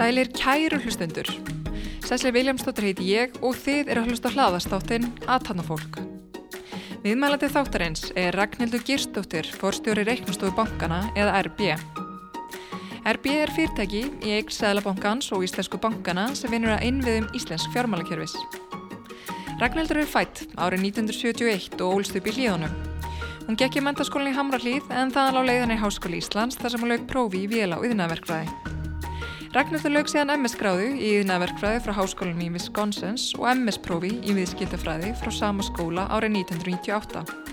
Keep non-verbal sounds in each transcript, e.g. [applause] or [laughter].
Sælir kæru hlustundur. Sæsli Viljámsdóttir heiti ég og þið eru að hlusta hlaðastáttinn Aðtannafólk. Viðmælandi þáttarins er Ragnhildur Girstóttir, forstjóri reiknustofu bankana eða RB. RB er fyrirtæki í eign Sæðlabankans og Íslensku bankana sem vinur að innviðum Íslensk fjármálakerfis. Ragnhildur er fætt árið 1971 og ólst upp í hlíðunum. Hún gekk í mentaskólinni í Hamrallíð en það lág leiðan í Háskóli Íslands þar sem hún lög prófi í vél á yðnaverkfræði. Ragnhildur lög síðan MS-gráðu í yðnaverkfræði frá háskólanum í Wisconsin og MS-prófi í viðskiptafræði frá sama skóla árið 1998.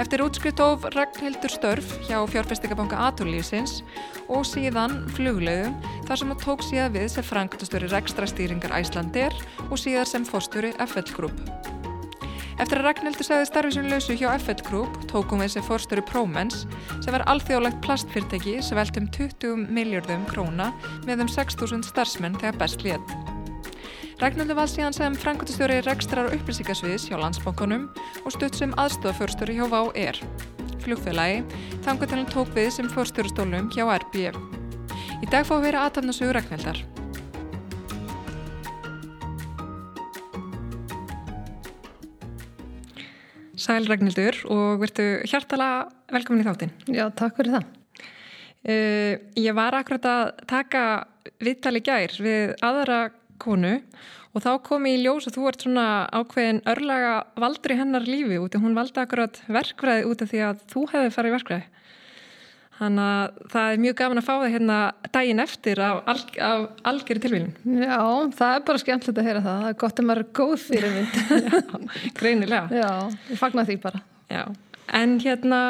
Eftir útskrift of Ragnhildur störf hjá fjárfestingabanka Aturlífsins og síðan fluglegum þar sem hún tók síðan við sem frangtastöri rekstrastýringar Æslandir og síðan sem fórstjóri FL Group. Eftir að Ragnhildur segði starfið sem lausu hjá FL Group tókum við sem fórstöru Promens sem var alþjóðlegt plastfyrteki sem velt um 20 miljardum króna með um 6.000 starfsmenn þegar best létt. Ragnhildur var síðan sem frangotastjóri rekstrar og upplýsingasviðs hjá landsbókunum og stutt sem aðstofaförstöru hjá VÁ ER, flugfélagi, þangar til hann tók við sem fórstörustólum hjá RB. Í dag fá við vera aðtafnasugur Ragnhildar. Sæl Ragnhildur og verðu hjartala velkomin í þáttinn. Já, takk fyrir það. Uh, ég var akkurat að taka viðtali gær við aðra konu og þá kom ég í ljós að þú ert svona ákveðin örlaga valdur í hennar lífi út og hún valdi akkurat verkfræði út af því að þú hefði farið verkfræði. Þannig að það er mjög gaman að fá það hérna daginn eftir af, al, af algjörði tilvílun. Já, það er bara skemmtilegt að heyra það. Það er gott að maður er góð fyrir mynd. [laughs] Greinilega. Já, ég fagnar því bara. Já, en hérna,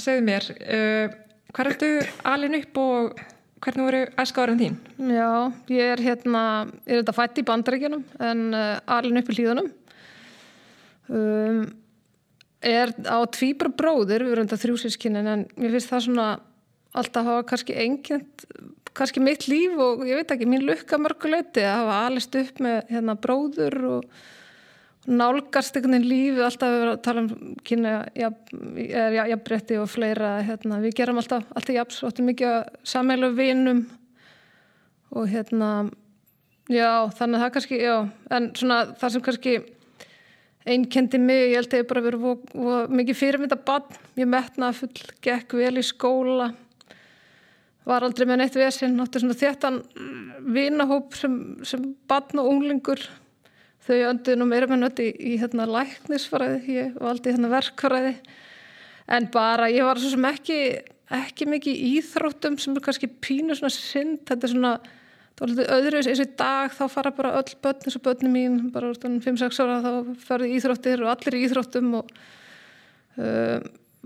segðu mér, uh, hvað ertu alin upp og hvernig voru æskáðurinn þín? Já, ég er hérna, ég er þetta fætt í bandaríkjunum en uh, alin upp í hlýðunum. Um, er á tvíbra bróður, við erum þetta þrjúsískinin en mér finnst það svona alltaf hafa kannski engjent kannski mitt líf og ég veit ekki mín lukka mörguleiti að hafa alist upp með hérna bróður og nálgast einhvern veginn lífi alltaf við tala um kynna jafnbretti og fleira hérna, við gerum alltaf, alltaf jafns og alltaf mikið samheilu vinum og hérna já, þannig að það kannski, já en svona það sem kannski einkendi mig, ég held að ég bara verið mikið fyrirmynda bann, ég metnaði full, gekk vel í skóla var aldrei með neitt vesinn, náttúrulega svona þéttan vinahóp sem, sem bann og unglingur þau önduði nú meira með nötti í, í hérna læknisfræði, ég valdi hérna verkfræði. En bara ég var svo sem ekki ekki mikið íþróttum sem er kannski pínu svona synd, þetta er svona það var litið öðruvis eins og í dag. Þá fara bara öll börn eins og börni mín bara 5-6 ára þá ferði íþróttir og allir í íþróttum og uh,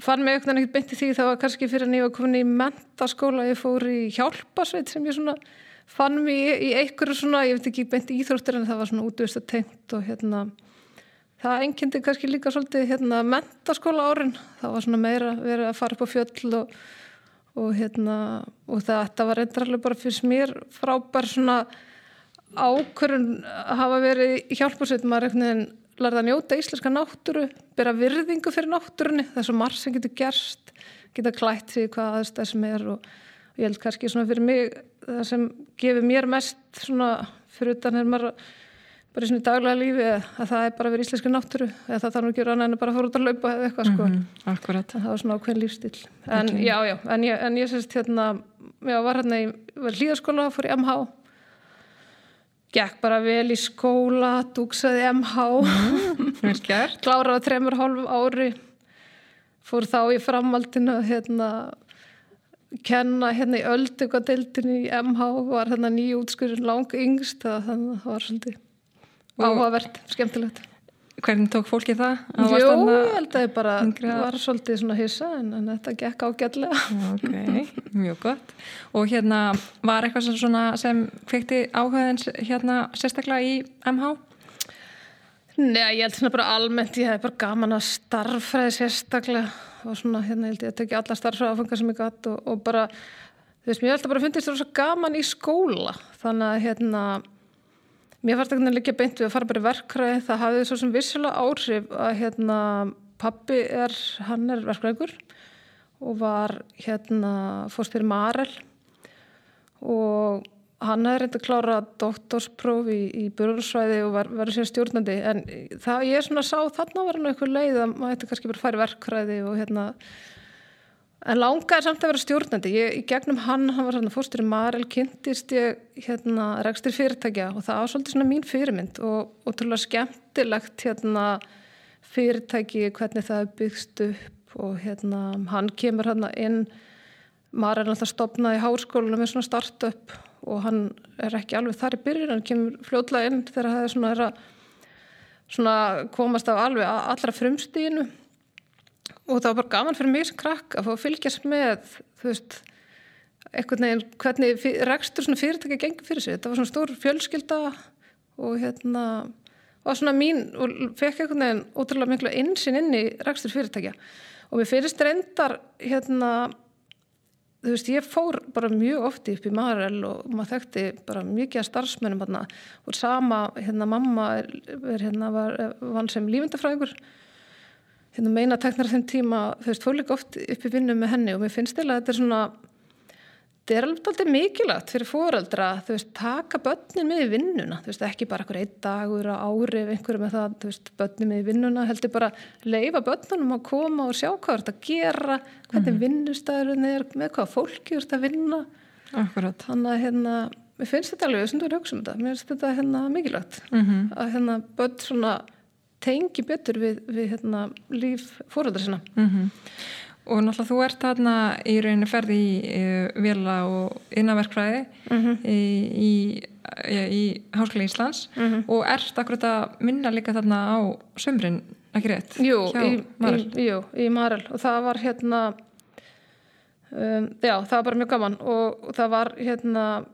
fann mig ekkert ekkert beinti því. Það var kannski fyrir að ég var komin í mentaskóla ég fór í hjálpasveit sem ég svona fann mig í, einhverju svona ég veit ekki beinti íþróttir en það var svona útvist að tengt og hérna það engjandi kannski líka svolítið hérna mentaskóla árin. Það var svona meira verið að fara upp á fjöll og og hérna og þetta var reyndrarlega bara fyrst mér frábær svona ákvörun hafa verið í hjálparsveit. Maður einhvern veginn lærða að njóta íslenska náttúru, bera virðingu fyrir náttúrunni, það er svo marg sem getur gerst geta klætt því hvað aðstæð sem er og, og ég held kannski svona fyrir mig það sem gefur mér mest svona fyrir utan er maður bara í svona daglega lífi að það er bara verið íslenski náttúru eða það þarf nú ekki að rana en bara að fara út að laupa eða eitthvað sko. Mm -hmm, akkurat. Það var svona ákveðin lífstil. En okay. já, já, en ég, en ég sérst hérna, já, var hérna í hlýðaskóla, fór í MH, gekk bara vel í skóla, dúksaði MH, mm, [laughs] kláraði þreymur hálfum ári, fór þá í framaldinu hérna kenna hérna í öldugadeildinu í MH, var hérna nýjútskurinn lang yngst, þannig að það var svolítið áhugavert, skemmtilegt Hvernig tók fólki það? Jú, ég held að ég bara yngra... var svolítið svona hissa en, en þetta gekk ágætlega Ok, mjög gott Og hérna, var eitthvað sem kveikti áhugaðins hérna sérstaklega í MH? Nei, ég held svona bara almennt ég hef bara gaman að starfræði sérstaklega og svona, hérna, held ég að tekja alla starfræði áfengar sem ég gætt og, og bara Þú veist, mér held að bara fundist það svo gaman í skóla. Þannig að hérna mér fannst ekki líka beint við að fara bara í verkræði það hafði svo sem vissilega áhrif að hérna pappi er hann er verkræðigur og var hérna fórst fyrir Marel og hann hefði reyndið að klára doktorspróf í, í björnsvæði og var sér stjórnandi. En það ég er svona sá þarna var hann eitthvað leið að maður ætti kannski bara að fara í verkræði og hérna. En langaði samt að vera stjórnandi. Ég, í gegnum hann, hann var svona fórstur í Marel kynntist ég hérna rekstur fyrirtækja og það var svolítið svona mín fyrirmynd og, og trúlega skemmtilegt hérna fyrirtæki hvernig það er byggst upp og hérna hann kemur hérna inn. Marel alltaf stopnaði í háskólinu með svona startup og hann er ekki alveg þar í byrjun hann kemur fljóðlega inn þegar það er svona, er að, svona komast af alveg allra frumstíðinu og það var bara gaman fyrir mig sem krakk að fá að fylgjast með þú veist neginn hvernig rekstur svona fyrirtæki gengið fyrir sig, þetta var svona stór fjölskylda og hérna var svona mín og fekk eitthvað neginn ótrúlega miklu einsinn inn í rekstur fyrirtækja. Og mér finnst reyndar hérna þú veist, ég fór bara mjög ofti upp í Marel og maður þekkti bara mikið að starfsmennum hérna og sama, hérna mamma er, er hérna var, vann sem lífindafræðingur hérna meina teknar þeim tíma, þú veist, fór líka oft upp í vinnu með henni og mér finnst til að þetta er svona þetta er alveg mikilvægt fyrir fóreldra, þú veist, taka börnin með í vinnuna, þú veist, ekki bara einhver einn dagur á ári ef einhverju með það, þú veist, börnin með í vinnuna, heldur bara leifa börnunum að koma og sjá hvað þetta gera, hvernig mm -hmm. vinnustæðurinn er, með hvað fólki þetta að vinna. Akkurat. Þannig að hérna, mér finnst þetta alveg, sem þú er hugsa um þetta, mér finnst þetta hérna mikilvægt, mm -hmm. að hérna börn svona tengi betur við, við hérna líf fóreldra sinna. Mm -hmm. Og náttúrulega þú ert þarna í rauninu ferði í uh, vila og innanverkfræði mm -hmm. í, í, í Háskóla Íslands mm -hmm. og ert akkurat að minna líka þarna á sömbrinn, ekki rétt? Jú, í. Jú, í Marel og það var hérna, um, já það var bara mjög gaman og, það var hérna,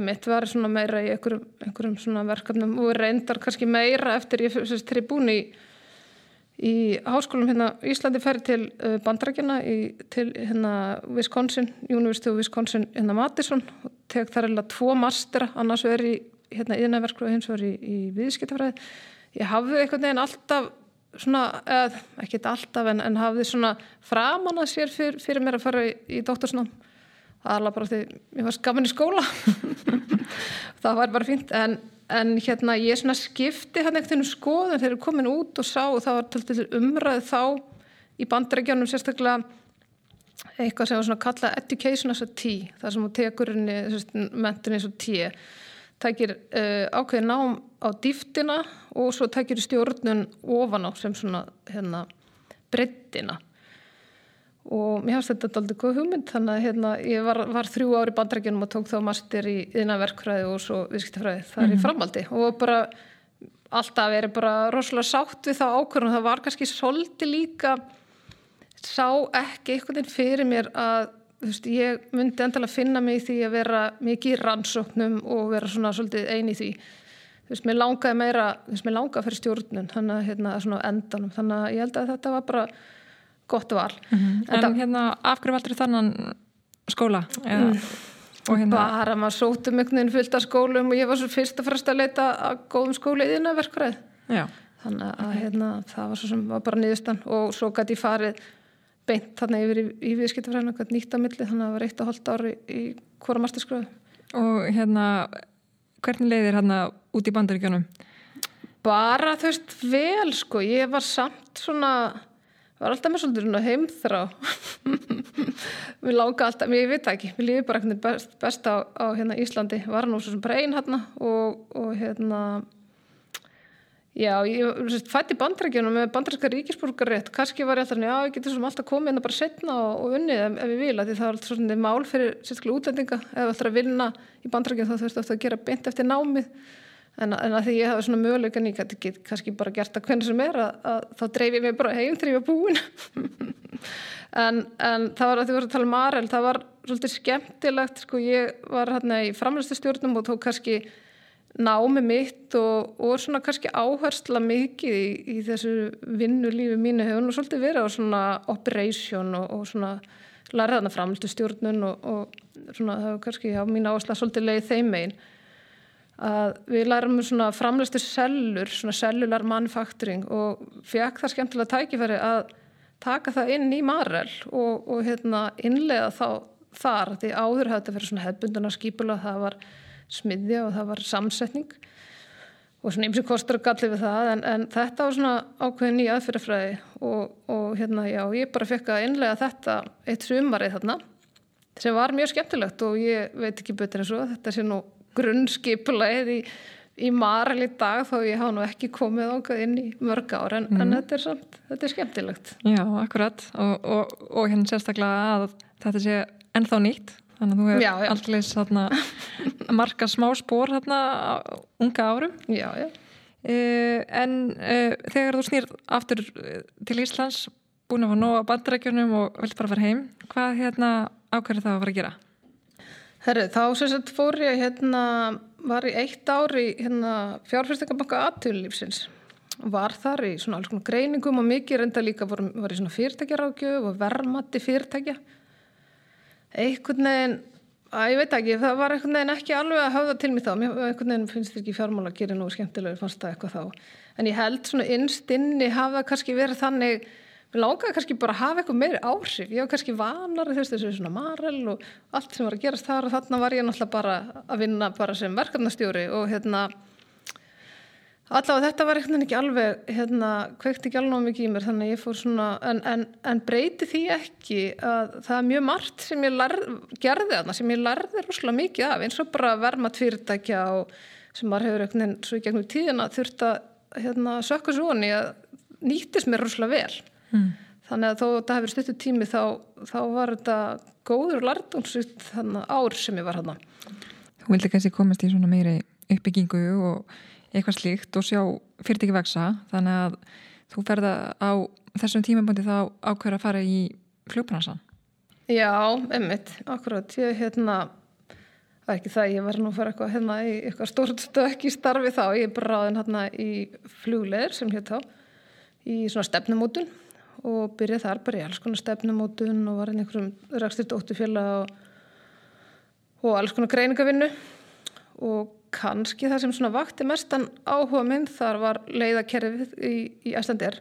mitt var svona meira í einhverjum, einhverjum svona verkefnum og reyndar kannski meira eftir ég fyrir búin í Í háskólum hérna Íslandi færi til uh, bandrækjana til hérna Wisconsin, University of Wisconsin hérna Madison og tek þar eða tvo mastera, annars verður í hérna yðnaverklu og hins verður í, í viðskiptafræði. Ég hafði einhvern veginn alltaf svona, eða ekki alltaf en, en hafði svona framan að sér fyr, fyrir mér að fara í, í doktorsnám. Það er alveg bara því ég var skaman í skóla. [laughs] það var bara fínt en en hérna ég svona skipti hann ekkert um skoðan þegar ég komin út og sá og það var til umræð þá í bandregjónum sérstaklega eitthvað sem var svona kallað education as a T þar sem þú tekur mentin eins og T tækir uh, ákveði nám á dýftina og svo tækir stjórnun ofan á sem svona hérna breyttina og mér hafst þetta aldrei góð hugmynd þannig að hérna, ég var, var þrjú ári bandrækjunum og tók þá master í yðnaverkfræði og svo viðskiptafræði þar mm -hmm. í mhm. framhaldi og bara alltaf verið bara rosalega sátt við það ákvörðum það var kannski svolítið líka sá ekki einhvern veginn fyrir mér að veist, ég myndi endala finna mig í því að vera mikið í rannsóknum og vera svona svolítið eini því þú veist, mér langaði meira þú veist, mér langaði fyrir stjórnun þannig að hérna, svona endanum þannig að ég held að þetta var bara gott val mm -hmm. En, en hérna, af hverju valdur þannan skóla? Eða, hérna... Bara maður sóti mjög fullt af skólum og ég var svo fyrst að fyrst að leita að góðum skóli í þína verkvæð þannig að hérna, það var svo sem var bara niðurstan og svo gæti ég farið beint þarna yfir í, í viðskiptafræðinu nýtt á milli, þannig að það var eitt og hóllt ári í hvora masterskröðu Og hérna, hvernig leiðir hérna út í bandaríkjónum? Bara þú veist vel sko, ég var samt svona var alltaf með svolítið heimþrá. [laughs] Mér láka alltaf, mér veit ekki mér lífi bara best, best á, á hérna, Íslandi. Var nú svo sem bara einn hérna og, og hérna já, ég fætti bandrækjunum með bandrækska ríkisborgarétt kannski var ég alltaf, já, ég getur alltaf komið hérna bara setna og, og unnið ef, ef ég vil því það var alltaf svona mál fyrir sérstaklega útlendinga. Ef það ætlar að vinna í bandrækjunum þá þurftu að gera beint eftir námið en, en að því ég hafa svona möguleikan ég geti kannski bara gert það hvernig sem er að, að þá dreif ég mig bara heim þegar ég var búin. [laughs] En, en það var að því að tala um Marel það var svolítið skemmtilegt sko ég var hérna í framlýstustjórnum og tók kannski námi mitt og, og svona kannski áhersla mikið í, í þessu vinnulífi mínu hefur nú svolítið verið á svona operation og, og svona lærðana framlýstustjórnun og, og svona það var kannski á mín áhersla svolítið leið þeim megin að við lærum svona framlestu sellur, svona cellular manufacturing og fekk það skemmtilega tækifæri að taka það inn í Marel og, og hérna innlega þá þar því áður hafði þetta fyrir svona hefbunduna skipula það var smiðja og það var samsetning og svona ymsi kostur og galli við það en, en þetta var svona ákveðin í aðfyrrafræði og, og hérna já ég bara fekk að innlega þetta eitt sumarið þarna sem var mjög skemmtilegt og ég veit ekki betur en svo þetta sé nú grunnskipulegið í, í maril í dag þá ég hafa nú ekki komið ákveð inn í mörg ára en, mm. en mhm. þetta er samt, þetta er skemmtilegt. Já, akkurat og, og, og hérna sérstaklega að þetta sé ennþá nýtt þannig að þú hefur alltaf [laughs] marga smá spór hérna unga árum. Já, já. Uh, en uh, þegar þú snýr aftur eh, til Íslands búin að fá nóga bandrækjunum og vilt bara fara heim hvað hérna ákveður það að fara að gera? Herri, þá sem sagt fór ég hérna, var í eitt ári hérna fjárfyrstingabanka aðtöðulífsins var þar í svona alls konar greiningum og mikið reynda líka var, var í svona fyrirtækjarákjöf og vermatti fyrirtækja. Einhvern veginn að ég veit ekki, það var einhvern veginn ekki alveg að hafa það til mig þá, mér einhvern veginn finnst þetta ekki fjármála að gera nú skemmtilegur fannst það eitthvað þá, en ég held svona innst inni hafa kannski verið þannig Mér langaði kannski bara að hafa eitthvað meiri áhrif. Ég var kannski vanar þessu, þessu svona marel og allt sem var að gerast þar og þarna var ég náttúrulega bara að vinna bara sem verkefnastjóri og hérna allavega þetta var eitthvað ekki alveg, hérna, kveikt ekki alveg mikið í mér þannig að ég fór svona, en, en, en breyti því ekki að það er mjög margt sem ég lærð, gerði þarna, sem ég lærði rúslega mikið af eins og bara verma tvýrtækja og sem maður hefur eitthvað svo í gegnum tíðina þurft að hérna, sökka svo nýttist mér rúslega vel mm. þannig að þó þetta hefur stuttu tími þá, þá var þetta góður lartónsvitt þannig ár sem ég var hann Þú vildi kannski komast í svona meiri uppbyggingu og eitthvað slíkt og sjá fyrir ekki veksa þannig að þú ferða á þessum tímaböndi þá ákveður að fara í fljóbransan Já, emmitt, akkurat ég hérna það er ekki það, ég var nú að fara eitthvað hérna í eitthvað stort stök í starfi þá. Ég er bara ráðin hérna í fljóleir sem hér þá í svona stefnumótun og byrjaði þar bara í alls konar stefnumótun og var einhverjum rækstirt óttufjöla og, og alls konar greiningavinnu og kannski það sem svona vakti mestan áhuga minn þar var leiðakerfið í, í Æslandir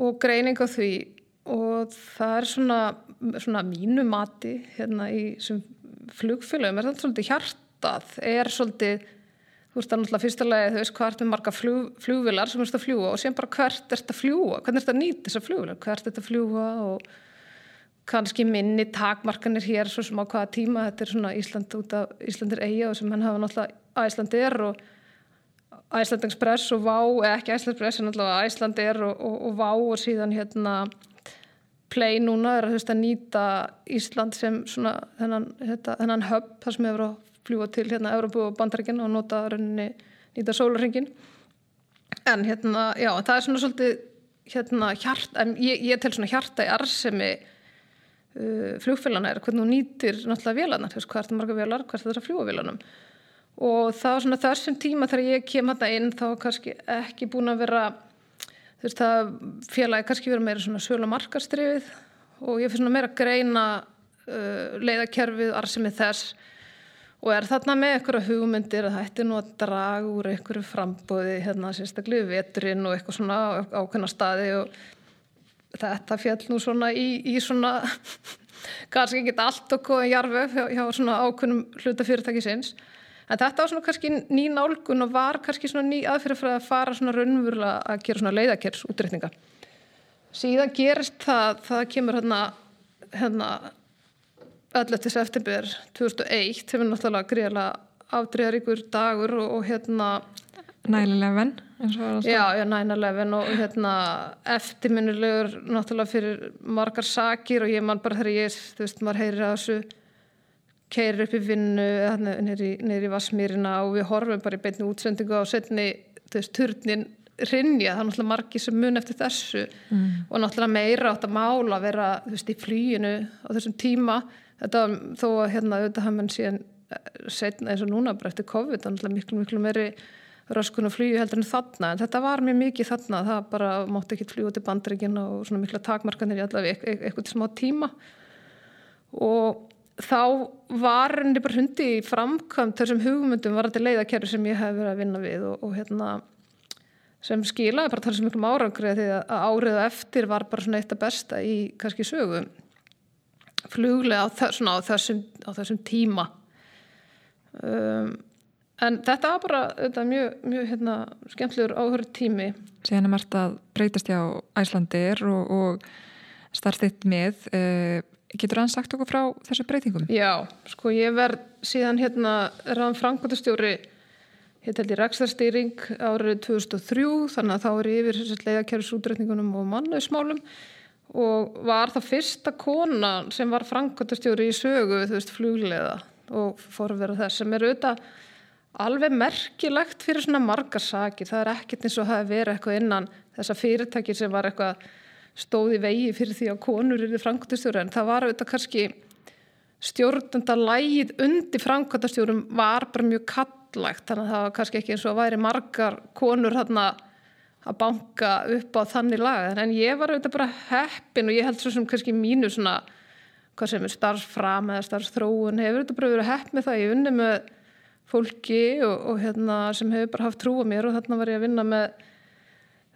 og greining á því. Og það er svona, svona mínu mati hérna í flugfélagum er þetta svolítið hjartað er svolítið þú veist það náttúrulega fyrstulega þú veist hvert er marga flug, flugvilar sem erst að fljúa og sem bara hvert er þetta að fljúa hvernig er þetta að nýta þessar flugvilar, hvert er þetta að fljúa og kannski minni takmarkanir hér svo sem á hvaða tíma þetta er svona Ísland út af Íslandir eiga og sem hann hafa náttúrulega Æslandir og Æsland Express og Vá, eða ekki Æsland Express en náttúrulega Æslandir og, og, og Vá og síðan hérna Play núna er að, veist, að nýta Ísland sem svona þennan, hérna, þennan hub þar sem hefur á fljúa til hérna Európu og Bandaríkinn og nota rauninni nýta sólarhengin en hérna, já, það er svona svolítið hérna hjart, en ég, ég tel svona hjarta í arsemi uh, fljófélana er hvernig hún nýtir náttúrulega vélarnar, þú veist, hvert er marga vélar hvert er það að fljúa vélarnum. Og það var svona þessum tíma þegar ég kem hérna inn þá kannski ekki búin að vera þú veist, það félagi kannski vera meira svona söl og markarstrifið og ég fyrir svona meira að greina uh, leiðakerfið, arsemið þess og er þarna með eitthvað hugmyndir að er nú að draga úr eitthvað frambóði hérna sérstaklega veturinn og eitthvað svona ákveðna staði og þetta fjall nú svona í, í svona [laughs] kannski ekki allt okkur jarfið hjá, hjá svona ákveðnum hlutafyrirtæki sinns en þetta var svona kannski ný nálgun og var kannski svona ný aðfyrir fyrir að fara svona raunverulega að gera svona leiðakers útreikninga. Síðan gerist það, það kemur hérna hérna 11. september 2001 sem er náttúrulega greiðlega afdreiðaríkur dagur og, og hérna 9-11 Já, já 9-11 og hérna eftirminnilegur náttúrulega fyrir margar sakir og ég man bara þegar ég, þú veist, maður heyrir að þessu keirir upp í vinnu neyri í Vasmýrina og við horfum bara í beitni útsendingu á setni, þú veist, turnin rinja, það er náttúrulega margi sem mun eftir þessu mm. og náttúrulega meira átt að mála að vera, þú veist, í flýinu á þessum tíma þetta þó að hérna auðvitað hafði mann síðan eh, setna eins og núna bara eftir COVID að miklu miklu meiri raskun og flýju heldur en þarna. En þetta var mjög mikið þarna það bara mátti ekki flýja út í bandreikin og svona mikla takmarkanir í allavega e e eitthvað smá tíma. Og þá var henni bara hundi í framkvæmt þessum hugmyndum var þetta leiðakerfi sem ég hef verið að vinna við og, og hérna sem skilaði bara þessum miklum árangri því að árið eftir var bara svona eitt af besta í kannski sögu fluglega á, á, þessum, á þessum tíma. Um, en þetta var bara þetta, mjög, mjög hérna, skemmtilegur áhörð tími. Er margt að breytast hjá Æslandir og, og startitt með. Uh, Getur það sagt okkur frá þessu breytingum? Já, sko ég verð síðan hérna rann held ég rækstarstýring árið 2003 þannig að þá er ég yfir leiðakjærisútrætningunum og mannausmálum og var það fyrsta kona sem var Frankværtastjóri í sögu þú veist flugleiða og forverða þess sem er auðvitað alveg merkilegt fyrir svona margar sakir. Það er ekkert eins og hafi verið eitthvað innan þessa fyrirtæki sem var eitthvað stóði vegi fyrir því að konur eru frangotastjóru en það var auðvitað kannski stjórnenda lægið undir frangotastjórum var bara mjög kallægt þannig að það var kannski ekki eins og að væri margar konur þarna að banka upp á þannig lag en ég var auðvitað bara heppin og ég held svo sem kannski mínu svona hvað sem er starfsfram eða starfsþróun hefur auðvitað bara verið hepp með það ég unni með fólki og, og hérna sem hefur bara haft trú á mér og þarna var ég að vinna með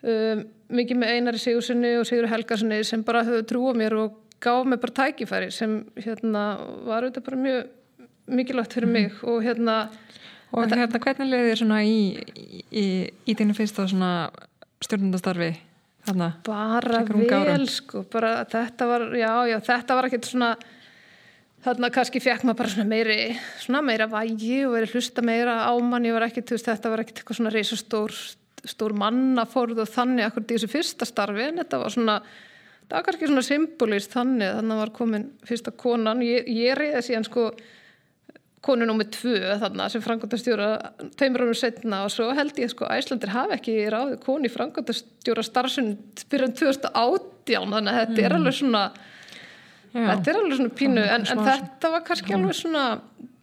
um, mikið með Einari Sigurssoni og Sigur Helgarssoni sem bara höfðu trúa mér og gáð mér bara tækifæri sem hérna var auðvitað bara mjög mikilvægt fyrir mig mm. og hérna Og hérna hvernig leiði þér svona í í, í þínu fyrsta svona stjórnundastarfi þarna? Bara vel sko, bara þetta var, já, já, þetta var ekkert svona þarna kannski fekk maður bara svona meiri svona meira vægi og verið hlusta meira á mann, ég var ekkert, þetta var ekkert eitthvað svona reysastór stór mannaforð og þannig akkur í þessu fyrsta starfi en þetta var svona það var kannski svona symbolist þannig þannig að var komin fyrsta konan. Ég, ég reyði síðan sko konu nummið tvö þarna sem frangotastjóra tveimur ánum setna og svo held ég sko Æslandir hafi ekki ráði koni frangotastjóra starfsun fyrir 2018 þannig að þetta mm. er alveg svona Já. þetta er alveg svona pínu en, en þetta var kannski alveg svona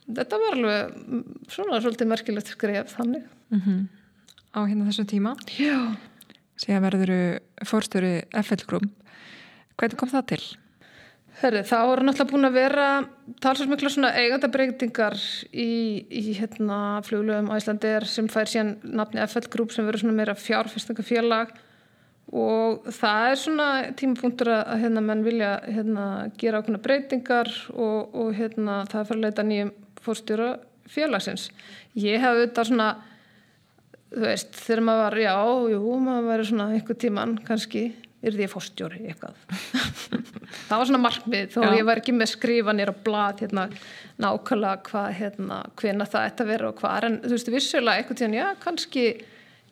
þetta var alveg svona svolítið merkilegt skref þannig. Mm -hmm á hérna þessu tíma. Já. Síðan verður fórstöru FL Group. Hvernig kom það til? Herri, það voru náttúrulega búin að vera talsast mikla svona eigandabreitingar í, í hérna fljóðlöfum Æslandir sem fær síðan nafni FL Group sem verður svona meira fjárfestingafélag og það er svona tímapunktur að hérna menn vilja hérna gera ákveðna breytingar og, og hérna það er fyrir að leita nýjum fórstjóra félagsins. Ég hef auðvitað svona þú veist, þegar maður var, já, jú, maður var svona einhver tíman, kannski er því fórstjóri eitthvað? [laughs] Það var svona markmið, þó já. ég var ekki með skrifanir og blad, hérna nákvæmlega hvað, hérna, hvena það ætti að vera og hvað, en þú veist, vissulega eitthvað tíðan, já, kannski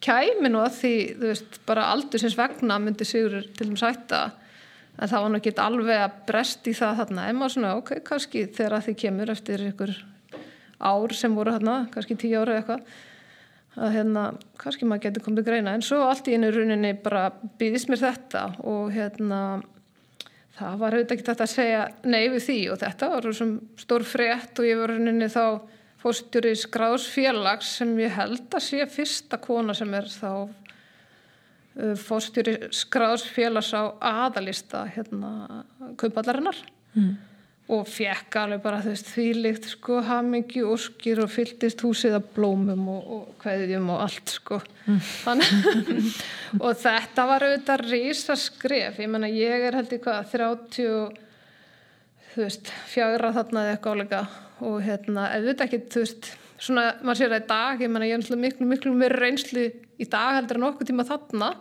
kæmi nú að því, þú veist, bara aldur sinns vegna myndi sigur til að sætta en það var nú ekki alveg að brest í það þarna, en maður svona, ok, kannski þegar því kemur eftir einhver ár sem voru þarna, kannski tíu ára eitthvað að hérna, kannski maður getur komið greina. En svo allt í einu rauninni bara býðist mér þetta og hérna það var auðvitað ekki þetta að segja nei við því og þetta var svona stór frétt og ég var rauninni þá fórstjóri skráðsfélags sem ég held að sé fyrsta kona sem er þá uh, fórstjóri skráðsfélags á aðalista hérna kaupallarinnar mm og fekk alveg bara veist þvílikt sko hamingi, óskir og fylltist húsið af blómum og, og hvaðjum og allt sko. Mm. [laughs] og þetta var auðvitað rísa skref, ég menna ég er held í hvað 30 þú veist, fjagra þarna eða eitthvað álega og hérna, auðvitað ekki þú veist, svona, maður sér það í dag ég menna ég er miklu, miklu mér reynslu í dag heldur en okkur tíma þarna.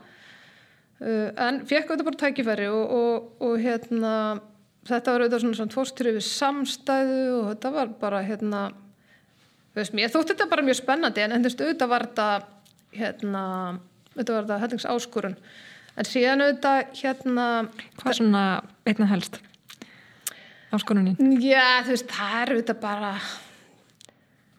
Uh, en fekk auðvitað bara tækifæri og, og, og hérna þetta var auðvitað svona, svona tvorstyrju við samstæðu og þetta var bara hérna, veist mér þótt þetta bara mjög spennandi en endast auðvitað var þetta hérna, þetta var þetta hættings áskurun en síðan auðvitað hérna Hvað svona einna helst áskorunin? Já, þú veist, það er auðvitað bara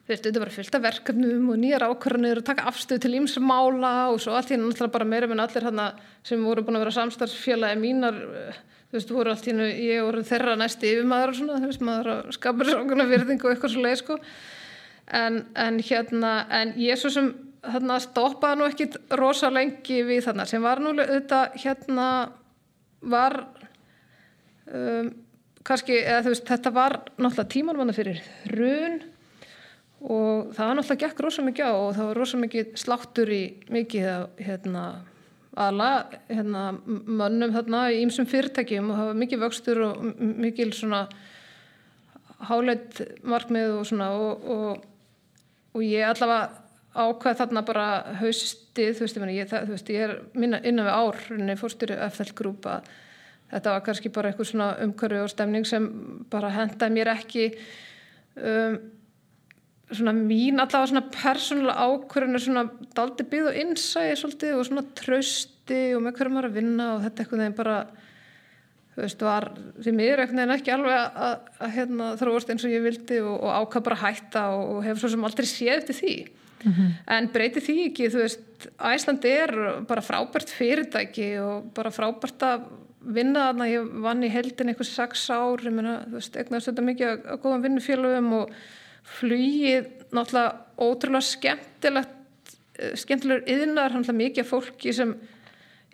þú veist, auðvitað bara fylgta verkefnum og nýjar ákvarðanir og taka afstöð til ímsmála og svo allt í náttúrulega bara meira minn allir hérna sem voru búin að vera samstarfsfélagi mínar þú veist, voru allt í nú, ég voru þeirra næst yfirmaður og svona, þú veist, maður skapur svona virðing og eitthvað svo leið, sko. En, en hérna, en ég svo sem þarna stoppaði nú ekkit rosa lengi við þarna, sem var nú auðvitað, hérna var um, kannski, eða þú veist, þetta var náttúrulega tímanvanna fyrir run og það náttúrulega gekk rosa mikið á og það var rosa mikið sláttur í mikið að hérna alla hérna, mönnum þarna í ýmsum fyrirtækjum og var mikið vöxtur og mikið svona háleitt markmið og svona og, og, og ég allavega ákvað þarna bara haustið, þú veist, ég, það, þú veist, ég er minna innan við árunni fórstyri FL grúpa þetta var kannski bara eitthvað svona umhverju og stemning sem bara hendaði mér ekki um, svona mín allavega svona persónulega ákvörðinu svona daldi byggð og innsæði svolítið og svona trösti og með hverju maður að vinna og þetta eitthvað þegar bara þú veist var því mér eitthvað en ekki alveg að, hérna, þróast eins og ég vildi og, og ákvað bara hætta og, og hef svo sem aldrei séð eftir því mm -hmm. en breyti því ekki þú veist Æsland er bara frábært fyrirtæki og bara frábært að vinna þarna, ég vann í heldin eitthvað sex ár, ég meina, þú veist, eignast þetta mikið að góðan vinnufélögum og flugið náttúrulega ótrúlega skemmtilegt eh, skemmtilegur yðnar, hann er mikið fólki sem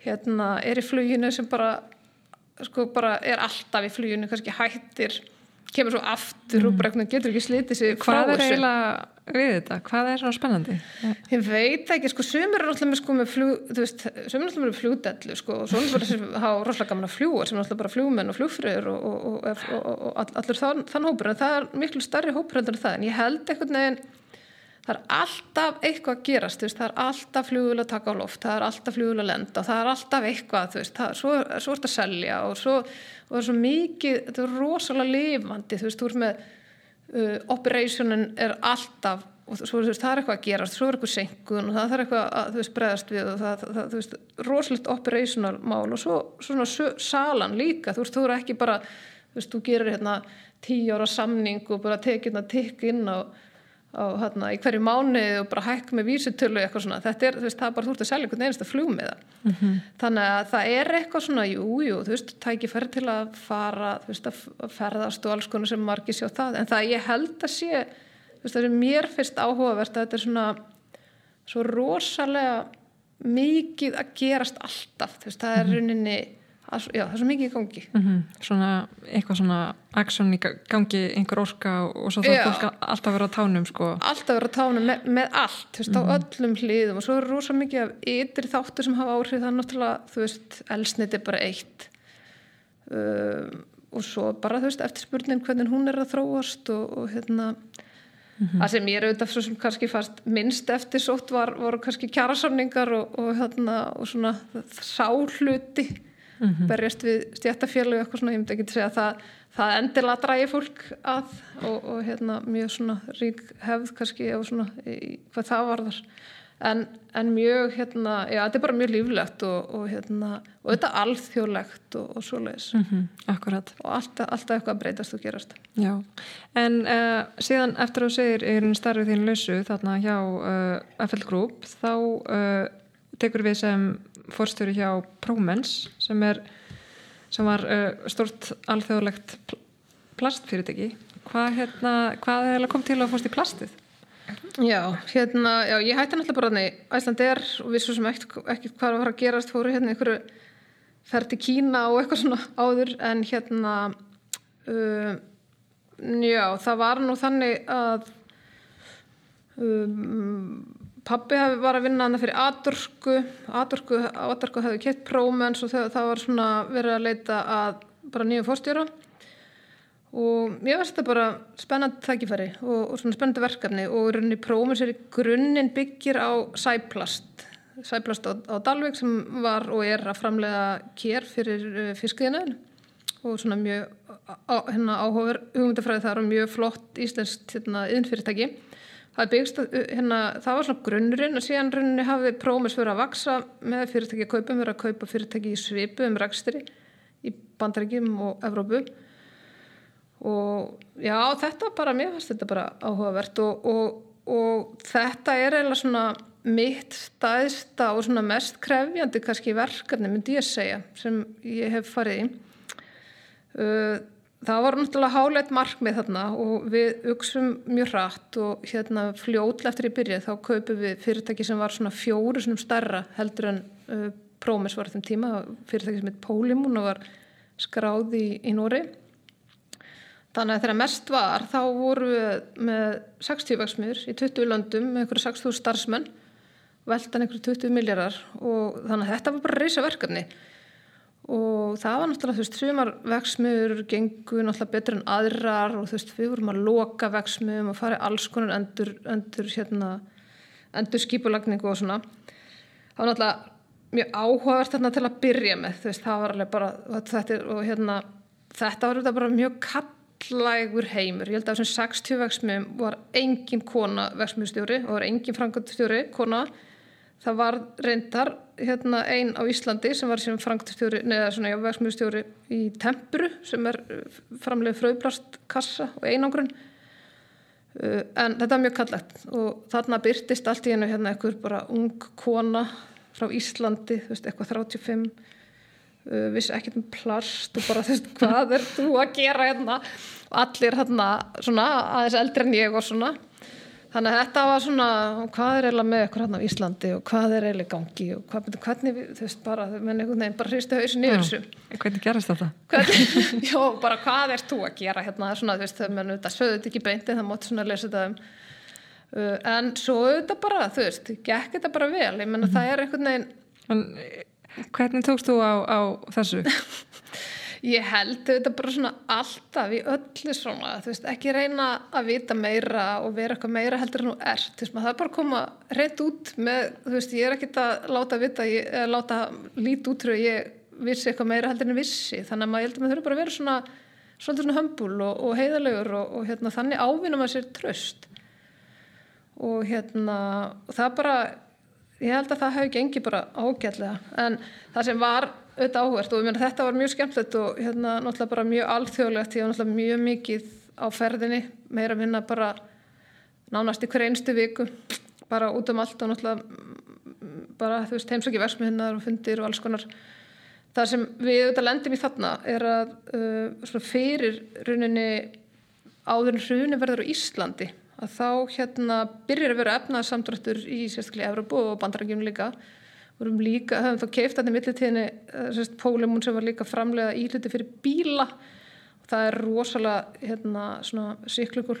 hérna er í fluginu sem bara sko bara er alltaf í fluginu, kannski hættir kemur svo aftur mm. og bara getur ekki slítið sér hvað er eiginlega við þetta, hvað er svona spennandi? Ég veit ekki, sko, sumir er alltaf með sko með flug, þú veist, sumir er alltaf með flugdellu, sko, og svona bara sem hafa rosalega gaman að fljúa, sem er alltaf bara flugmenn og flugfröður og, og, og, og allur þann, þann hópur, en það er miklu starri hópur en það, en ég held eitthvað neginn það er alltaf eitthvað að gerast veist, það er alltaf flugulega að taka á loft það er alltaf flugulega að lenda það er alltaf eitthvað veist, það, svo, svo er þetta að selja og svo og það er svo mikið, þetta er rosalega lifandi þú veist, þú ert með uh, operationin er alltaf og svo, veist, það er eitthvað að gerast, svo er eitthvað senkun og það er eitthvað að veist bregðast við og það, það þú veist, rosalegt operational mál og svo svona salan líka, þú veist, þú eru ekki bara þú veist, þú gerir hérna tíu ára samning og bara tekið hérna tikk inn á á, hérna, í hverju mánu og bara hækk með vísutölu eitthvað svona, þetta er, þú veist, það er bara þú ert að selja einhvern einasta flug með það mm -hmm. þannig að það er eitthvað svona, jú, jú þú veist, tækifæri til að fara þú veist, að ferðast og alls konar sem margir sjá það, en það ég held að sé þú veist, það er mér fyrst áhugavert að þetta er svona svo rosalega mikið að gerast alltaf, þú veist, það er mhm. rauninni já, það er svo mikið í gangi mm -hmm. svona, eitthvað svona aksjón í gangi, einhver orka og svo það fólk alltaf vera á tánum sko. alltaf vera á tánum með, með allt þú veist, mm -hmm. á mhm. öllum hlýðum og svo er rosa mikið af ytri þáttur sem hafa áhrif það er náttúrulega, þú veist, elsnit er bara eitt um, og svo bara, þú veist, eftir spurning hvernig hún er að þróast og, og hérna Mm -hmm. það sem ég er auðvitað svo sem kannski fast minnst eftir sótt var, voru kannski kjærasamningar og, og, hérna, og svona sáhluti mm -hmm. berjast við stjættafjölu eitthvað svona, ég myndi ekki að segja að það, það endilega drægi fólk að og, og hérna mjög svona rík hefð kannski og svona í, hvað það varðar en, en mjög hérna, já þetta er bara mjög líflegt og, og hérna, og þetta er alþjóðlegt og, og svoleiðis mm -hmm. Akkurat. Og alltaf, alltaf eitthvað breytast og gerast Já, en uh, síðan eftir að þú segir er einn starfið þín lausu þarna hjá uh, FL Group þá uh, tekur við sem fórstjóri hjá Promens sem er sem var uh, stort alþjóðlegt pl plastfyrirtæki hvað, hérna, hvað er kom til að fórst í plastið? Já, hérna, já, ég hætti náttúrulega bara þannig Æsland er og við svo sem ekkert hvað var að að gerast fóru hérna ferð til Kína og eitthvað svona áður en hérna uh, já, það var nú þannig að um, Pappi var að vinna hana fyrir Adorku Adorku, Adorku hefði kett prómens og það, var svona verið að leita að bara nýju fórstjóra og ég veist þetta bara spennandi þakkifæri og, og svona spennandi verkefni og rauninni prómens er í grunninn byggir á sæplast sæplast á, á Dalvik sem var og er að framlega kér fyrir uh, fiskiðinu og svona mjög á, hérna áhugaver hugmyndafræði þar og mjög flott íslenskt hérna, yðinfyrirtæki það byggst, hérna, það var svona grunnurinn og síðan runni hafði prómis fyrir að vaksa með fyrirtæki að kaupa, verið að kaupa fyrirtæki í svipu um rækstri í bandaríkjum og Evrópu. Og já þetta bara, mér finnst þetta bara áhugavert og, og, og þetta er eiginlega svona mitt staðista og svona mest krefjandi kannski verkefni myndi ég segja sem ég hef farið í. Uh, það var náttúrulega háleit markmið þarna og við auksum mjög hratt og hérna fljóðlega eftir í byrja þá kaupum við fyrirtæki sem var svona fjóru svona starra heldur en uh, Prómes var um tíma, fyrirtæki sem heit Pólimun og var skráð í, í Nóri þannig að þegar mest var þá voru við með 60 veksmiður í 20 löndum með einhverju 60 starfsmenn veltan einhverju 20 miljardar og þannig að þetta var bara reysa verkefni og það var náttúrulega þú veist, sumar veksmiður gengur náttúrulega betur en aðrar og þú veist, við vorum að loka veksmiðum og fara í alls konar endur, endur hérna, endur skipulagningu og svona. Það var náttúrulega mjög áhugavert þarna til að byrja með þú veist, það var alveg bara þetta, og hérna, þetta var bara mjög kallægur heimur. Ég held að þessum 60 veksmiðum var engin kona veksmiðstjóri og var engin frangandstjóri kona það var reyndar hérna einn á Íslandi sem var sem frangandstjóri neða svona veksmiðstjóri í Tempuru sem er uh, framlega fröðblastkassa og einangrun. Uh, en þetta er mjög kallægt og þarna byrtist allt í hennu hérna einhver bara ung kona frá Íslandi, þú veist, eitthvað 35 uh, vissi ekkert um plast og bara þú veist, hvað er þú að gera hérna? Og allir hérna svona aðeins eldri en ég og svona þannig að þetta var svona hvað er eiginlega með ykkur hérna á Íslandi og hvað er eiginlega gangi og hvað, hvernig við, þú veist, bara menn einhvern veginn bara hristu hausin yfir þessu Hvernig gerast þetta? Hvernig, [laughs] jó, bara hvað er þú að gera hérna, svona, þú veist, þau menn þetta sögðu þetta ekki beinti, það mótti svona að lesa þetta um Uh, en svo auðvitað bara, þú veist, gekk þetta bara vel, ég menna mm -hmm. það er einhvern veginn en, Hvernig tókst þú á, á þessu? [laughs] ég held auðvitað bara svona alltaf í öllu svona, þú veist, ekki reyna að vita meira og vera eitthvað meira heldur en þú ert, þú veist, maður það er bara að koma reitt út með, þú veist, ég er ekkit að láta vita, ég, að láta lít útrú ég vissi eitthvað meira heldur en vissi. Þannig að maður heldur að maður þurfa bara að vera svona svona, svona hömbul og, og heiðalegur og, og hérna, þannig ávinna maður sér tröst og hérna það bara, ég held að það hefði gengið bara ágætlega. En það sem var auðvitað áhvert og meni, þetta var mjög skemmtilegt og hérna náttúrulega bara mjög alþjóðlegt. Ég var náttúrulega mjög mikið á ferðinni meira að vinna bara nánast í hver einstu viku bara út um allt og náttúrulega bara þú veist heimsaki versmiðinnar og fundir og alls konar. Það sem við auðvitað lendum í þarna er að uh, fyrir runinni áður hruni verður á Íslandi að þá hérna byrjar að vera efnaðsamdröttur í sérstaklega Evropu og bandarækjum líka vorum líka, höfum þá keift að það millitíðinni sérst Pólimun sem var líka framlega íluti fyrir bíla. Og það er rosalega hérna svona síklugul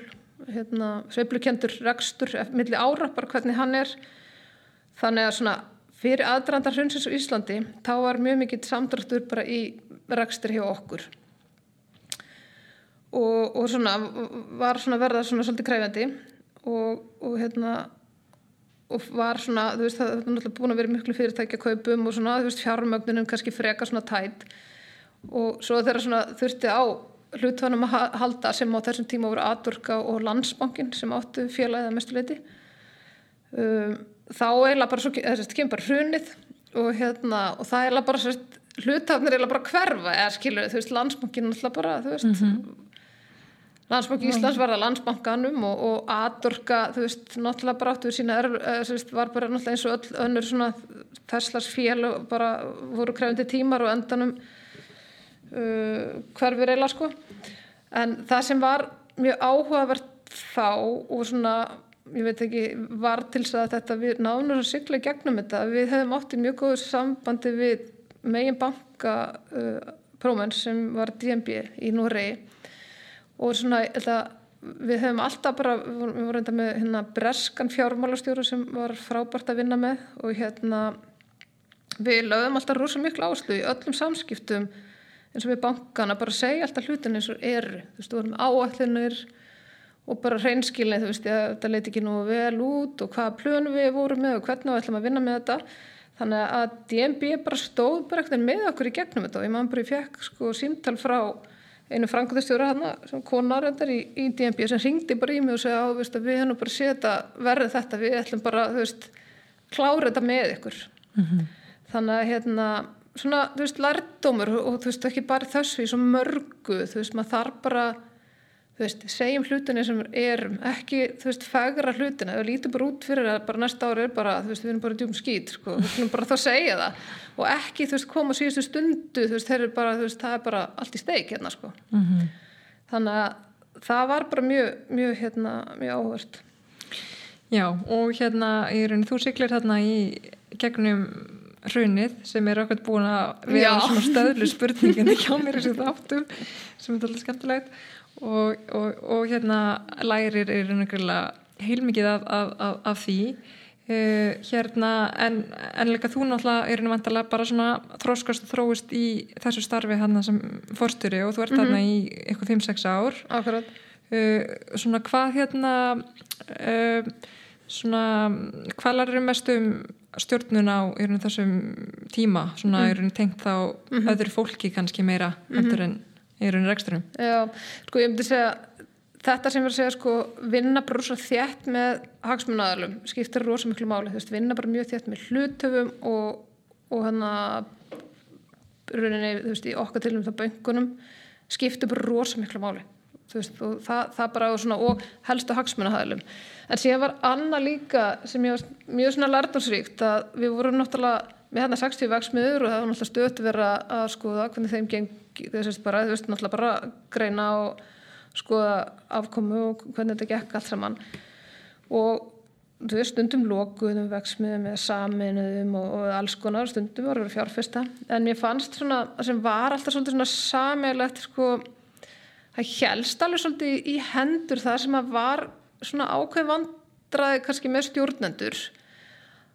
hérna sveiflukendur rekstur milli ára bara hvernig hann er. Þannig að svona fyrir aðdrandar hrunsins á Íslandi þá var mjög mikill samdröttur bara í rekstur hjá okkur. Og, og svona var svona verða svona svolítið kræfandi og, og hérna og var svona, þú veist, það er náttúrulega búin að vera miklu fyrirtækja kaupum og svona, þú veist, fjármögnunum kannski freka svona tætt og svo þeirra svona þurfti á hlutvanum að halda sem á þessum tíma voru Aturka og Landsbankin sem áttu félagið að mestuleiti um, þá eiginlega bara þess að kemur bara hrunið og hérna, og það eiginlega bara hlutafnir eiginlega bara hverfa eða skilur, þú veist, Landsbankin alltaf bara, þú veist mm -hmm. Landsbank Íslands var að landsbankanum og, og aðdorka, þú veist, náttúrulega bara áttu sína, er, var bara náttúrulega eins og öll önnur svona Teslas fél og bara voru krefandi tímar og endanum uh, hverfur eila sko. En það sem var mjög áhugavert þá og svona ég veit ekki, var til þess að þetta við náðum að sykla í gegnum þetta við hefum átti mjög góður sambandi við megin banka uh, prómenn sem var DNB í Núrei og svona við hefum alltaf bara, við vorum reynda með hérna breskan fjármálastjóru sem var frábært að vinna með og hérna við lögum alltaf rosa miklu áslu í öllum samskiptum eins og við bankana, bara segja alltaf hlutin eins og eru, þú veist, við vorum áallinir og bara hreinskilni þú veist, þetta leiti ekki nú vel út og hvaða plönu við vorum með og hvernig við ætlum að vinna með þetta. Þannig að DNB bara stóð bara ekkert með okkur í gegnum þetta og ég maður bara fekk sko símtal frá einu frangöðustjóra hérna sem konar endar í, í DNB sem ringdi bara í mig og segja á veist, við hennu bara setja verðið þetta við ætlum bara veist klára þetta með ykkur mm -hmm. þannig að hérna svona þú veist lærdómur og þú veist ekki bara þessu í svo mörgu þú veist maður þarf bara þú veist segjum hlutinni sem erum ekki þú veist fegra hlutina. Við lítum bara út fyrir að bara næsta ári er bara þú veist við erum bara djúm skýt sko. Við erum bara þá að segja það. Og ekki þú veist koma síðustu stundu þú veist þeir eru bara þú veist það er bara allt í steik hérna sko. Mm -hmm. þannig að það var bara mjög mjög hérna mjög áhört Já og hérna í rauninu þú syklir hérna í gegnum hrunið sem er okkur búin að vera Já. svona stöðlu spurningin hjá mér sem er og, og, og hérna lærir er einhverjulega heilmikið af, af, af, af því. Uh, hérna en, en líka þú náttúrulega er einhverjulega bara svona þróskast og þróist í þessu starfi hann sem forstjóri og þú ert þarna í eitthvað 5-6 ár. Akkurat. Uh, svona hvað hérna uh, svona hvað lærir mest um stjórnun á í raun þessum tíma? Svona mm. í raun tengt þá öðru fólki kannski meira heldur en í raun reksturum Já, sko ég myndi segja þetta sem er að segja sko vinna bara rosa þétt með hagsmunnaðalum skiptir rosa miklu máli, þú veist, vinna bara mjög þétt með hlutöfum og, og hann að rauninni, þú veist, í okkar tilum það böngunum skiptir bara rosa miklu máli. Þú veist, og það, það bara og, svona, og helstu hagsmunnaðalum en síðan var annað líka sem ég var mjög svona lærdansríkt að við vorum náttúrulega með hérna 60 vegsmiður og það var náttúrulega stöðt vera að skoða hvernig þeim geng þess bara, þú veist, náttúrulega bara greina og skoða afkomu og hvernig þetta gekk allt saman. Og þú veist, stundum lokuðum vegsmiðum með saminuðum og, og alls konar, stundum voru verið fjárfesta. En mér fannst svona, sem var alltaf svona samilegt sko, það helst alveg svolítið í hendur það sem að var svona ákveð vandraði kannski með stjórnendur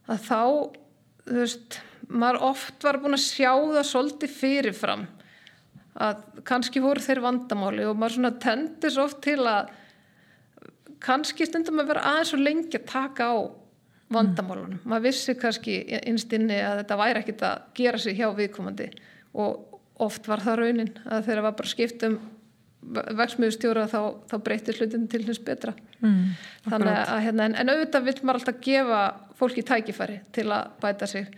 að þá þú veist, maður oft var búin að sjá það svolítið fyrirfram að kannski voru þeir vandamáli og maður svona tendur svo oft til að kannski stundum að vera aðeins svo lengi að taka á vandamálunum. Mm. Maður vissi kannski innstinni að þetta væri ekkit að gera sig hjá viðkomandi og oft var það raunin að þeirra var bara skipt um verksmiðustjóra þá, þá breytir hlutin til hins betra. mm, Þannig að, hérna, en, en auðvitað vil maður alltaf gefa fólki tækifæri til að bæta sig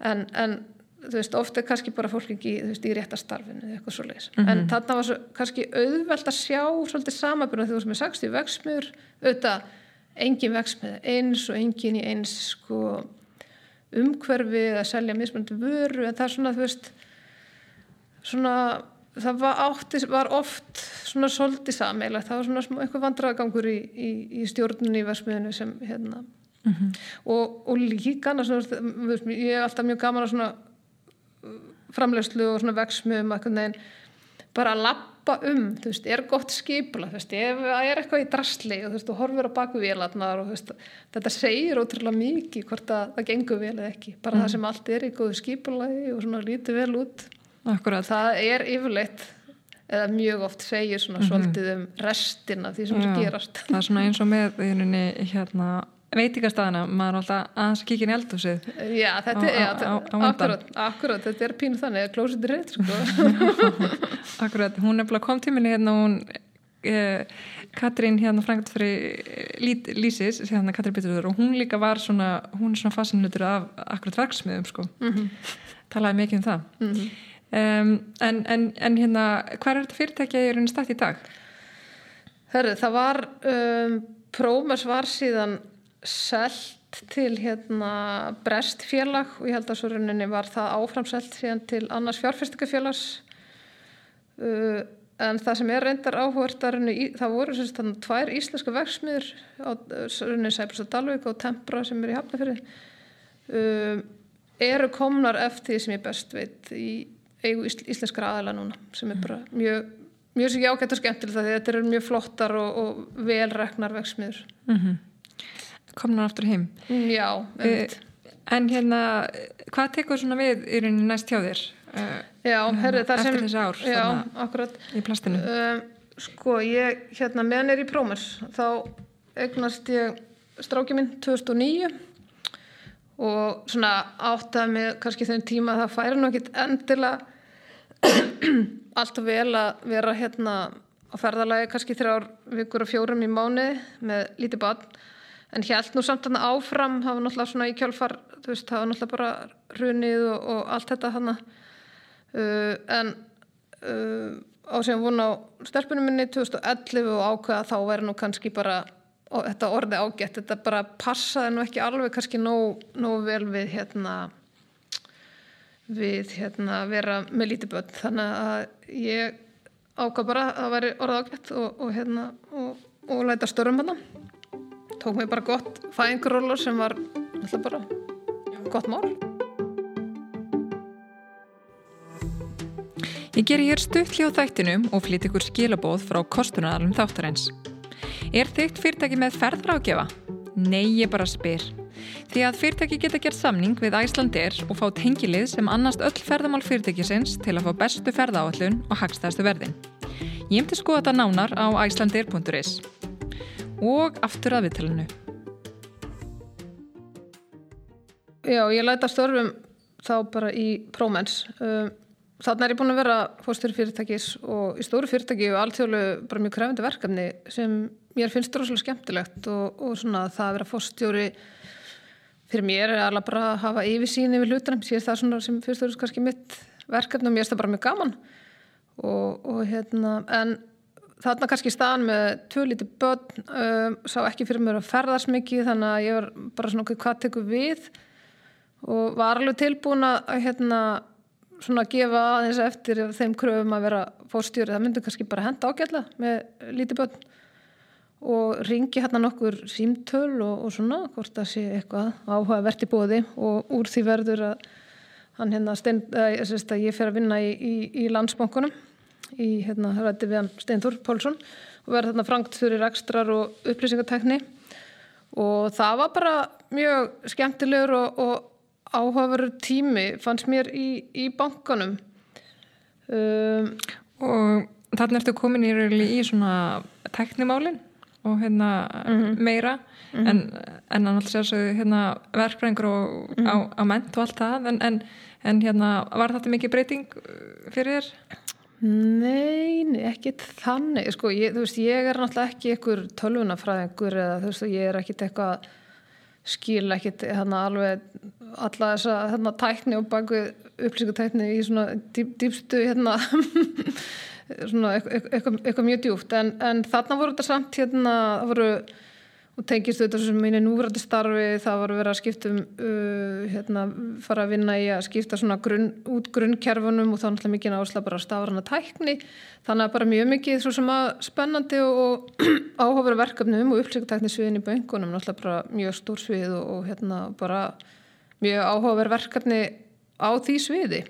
en, en þú veist, ofta er kannski bara fólk ekki þú veist, í réttastarfinu eða eitthvað svo leiðis Mhm. en þarna var svo, kannski auðvelt að sjá svolítið samabjörn þú veist með 60 veksmiður auðvitað engin veksmið eins og engin í eins sko umhverfi að selja mismunandi vöru. En það er svona þú veist svona það var, átti, var oft svona svolítið sameilegt, það var svona smá eitthvað vandragangur í, í, í stjórnunni í versmiðinu sem hérna. Mhm. og, og líka annars, veist, ég er alltaf mjög gaman að svona framlegslu og svona veksmiðum bara að lappa um, þú veist, er gott skipula, þú veist, ef það er eitthvað í drasli og þú veist, þú horfir á baku vélarnar og þú veist, þetta segir ótrúlega mikið hvort að það gengur vel eða ekki bara það sem allt er í góðu skipulagi og svona lítið vel út. Akkurat, það er yfirleitt eða mjög oft segir svona svolítið um restina því sem að Já. gerast. Það er svona eins og með í rauninni, hérna, veitingastæðina maður er alltaf aðeins að kíkja inn í eldhúsið. Já, þetta Á- er, á- á- akkurat, akkurat, þetta er pínu þannig að klósið er reitt, sko. [laughs] Akkurat, hún er bara kom tíminni hérna hún eh, Katrín hérna frangat fyrir lít, Lísis, hérna Katrín Bitturður og hún líka var svona, hún er svona fasinlutur af akkurat verksmiðum sko. Talaði mikið um það. Um, en, en, en hérna hvað er þetta fyrirtækja í rauninni stætt í dag? Herru, það var, um, Prómes var síðan selt til hérna Brest félag og ég held að svo rauninni var það áframselt síðan til annars fjárfestingafélags. Uh, en það sem er reyndar áhvert það voru sérst þannig tvær íslenska verksmiður á uh, rauninni Sæbrúst og Dalvik og Tempra sem er í Hafnafyrði um, eru komnar eftir því sem ég best veit í eigu ís- íslenskra aðala núna sem er bara mjög mjög sér jágætt og skemmtilegt að því þetta eru mjög flottar og, og velreknar veksmiður Mm komnar aftur heim. Já, einmitt. en hérna, hvað tekur svona við í rauninni næst hjá þér uh, já, herri, það eftir sem þessi ár já, þarna akkurat. í plastinu? Um, sko, ég, hérna, meðan er í Prómers þá eignast ég stráki minn 2009 og svona áttaði mig kannski þeim tíma að það færi nú ekkit endilega [clears throat] alltaf vel að vera hérna á ferðalagi kannski þrjár vikur og fjórum í mánu með lítið barn en hélt nú samt hann áfram það var náttúrulega svona í kjálfar veist, það var náttúrulega bara hrunið og, og allt þetta hann uh, en uh, á sem vona á stelpunum minni 2011 og ákveða þá væri nú kannski bara og þetta orði ágætt, þetta bara passaði nú ekki alveg kannski nóg, nóg vel við hérna við hérna vera með lítið börn. Þannig að ég ákvað bara að það væri orðið ágætt og, og hérna og, og læta störum hann tók mér bara gott fæðingróla sem var alltaf bara gott mál. Ég ger ég hér stuttli á þættinum og flytt ykkur skilabóð frá kostunaralum þáttarins. Er þygt fyrirtæki með ferðrákjafa? Nei, ég bara spyr. Því að fyrirtæki geta gert samning við Æslandir og fá tengilið sem annast öll ferðamál fyrirtækisins til að fá bestu ferðaáallun og hagstæðstu verðin. Ég hef til skoða þetta nánar á æslandir.is. Og aftur að viðtalinu. Já, ég læta störfum þá bara í prómens. Um, Þannig er ég búin að vera fórstur fyrirtækis og í stóru fyrirtæki og alltjóðlu bara mjög krefandi verkefni sem mér finnst rosalega skemmtilegt og, og svona það að vera fórstjóri fyrir mér er alveg bara að hafa yfirsýn yfir hlutunum, sér það svona sem fyrstur er kannski mitt verkefni og mér finnst það bara mjög gaman og, og hérna en þarna kannski staðan með tvö lítið börn um, sá ekki fyrir mér að ferðast mikið þannig að ég var bara svona hvað tekur við? Og var alveg tilbúin að hérna svona að gefa aðeins eftir þeim kröfum að vera fórstjóri, það myndi kannski bara henda ágætla með lítið börn og ringi hérna nokkur símtöl og, og svona hvort það sé eitthvað áhugavert í bóði og úr því verður að hann hérna stein, að, að ég fer að vinna í, í, í landsbankunum í hérna rætti við hann Steindur Pólsson og verður þarna frangt fyrir ekstrar og upplýsingartekni og það var bara mjög skemmtilegur og, og áhugaverður tími fannst mér í, í bankanum um, og þannig ertu komin í, í svona teknimálin og hérna mm -hmm. meira mm -hmm. en, en annars er þessu hérna, verkfræðingur og, mm -hmm. á, á ment og allt það en, en, en hérna var þetta mikið breyting uh, fyrir þér? Nei, ekki þannig. Sko, ég, veist, ég er náttúrulega ekki einhver tölvunafræðingur eða þú veist, ég er ekkit eitthvað skil ekkit hérna alveg alla þessa hérna, tækni og baku upplýsingatækni í svona dýp, dýpstu hérna [laughs] svona eitthvað mjög djúft en, en þarna voru þetta samt hérna það voru og tengist þetta sem mínu núverandi starfi það verið að skipta um uh, hérna, fara að vinna í að skipta grunn, út grunnkerfunum og þá náttúrulega mikið áhersla bara stafrana tækni. Þannig að bara mjög mikið svo sem að spennandi og áhugaveru verkefnum og [clears throat] upplýsingatækni sviðin í böngunum náttúrulega bara mjög stór svið og, og hérna bara mjög áhugaveru verkefni á því sviði.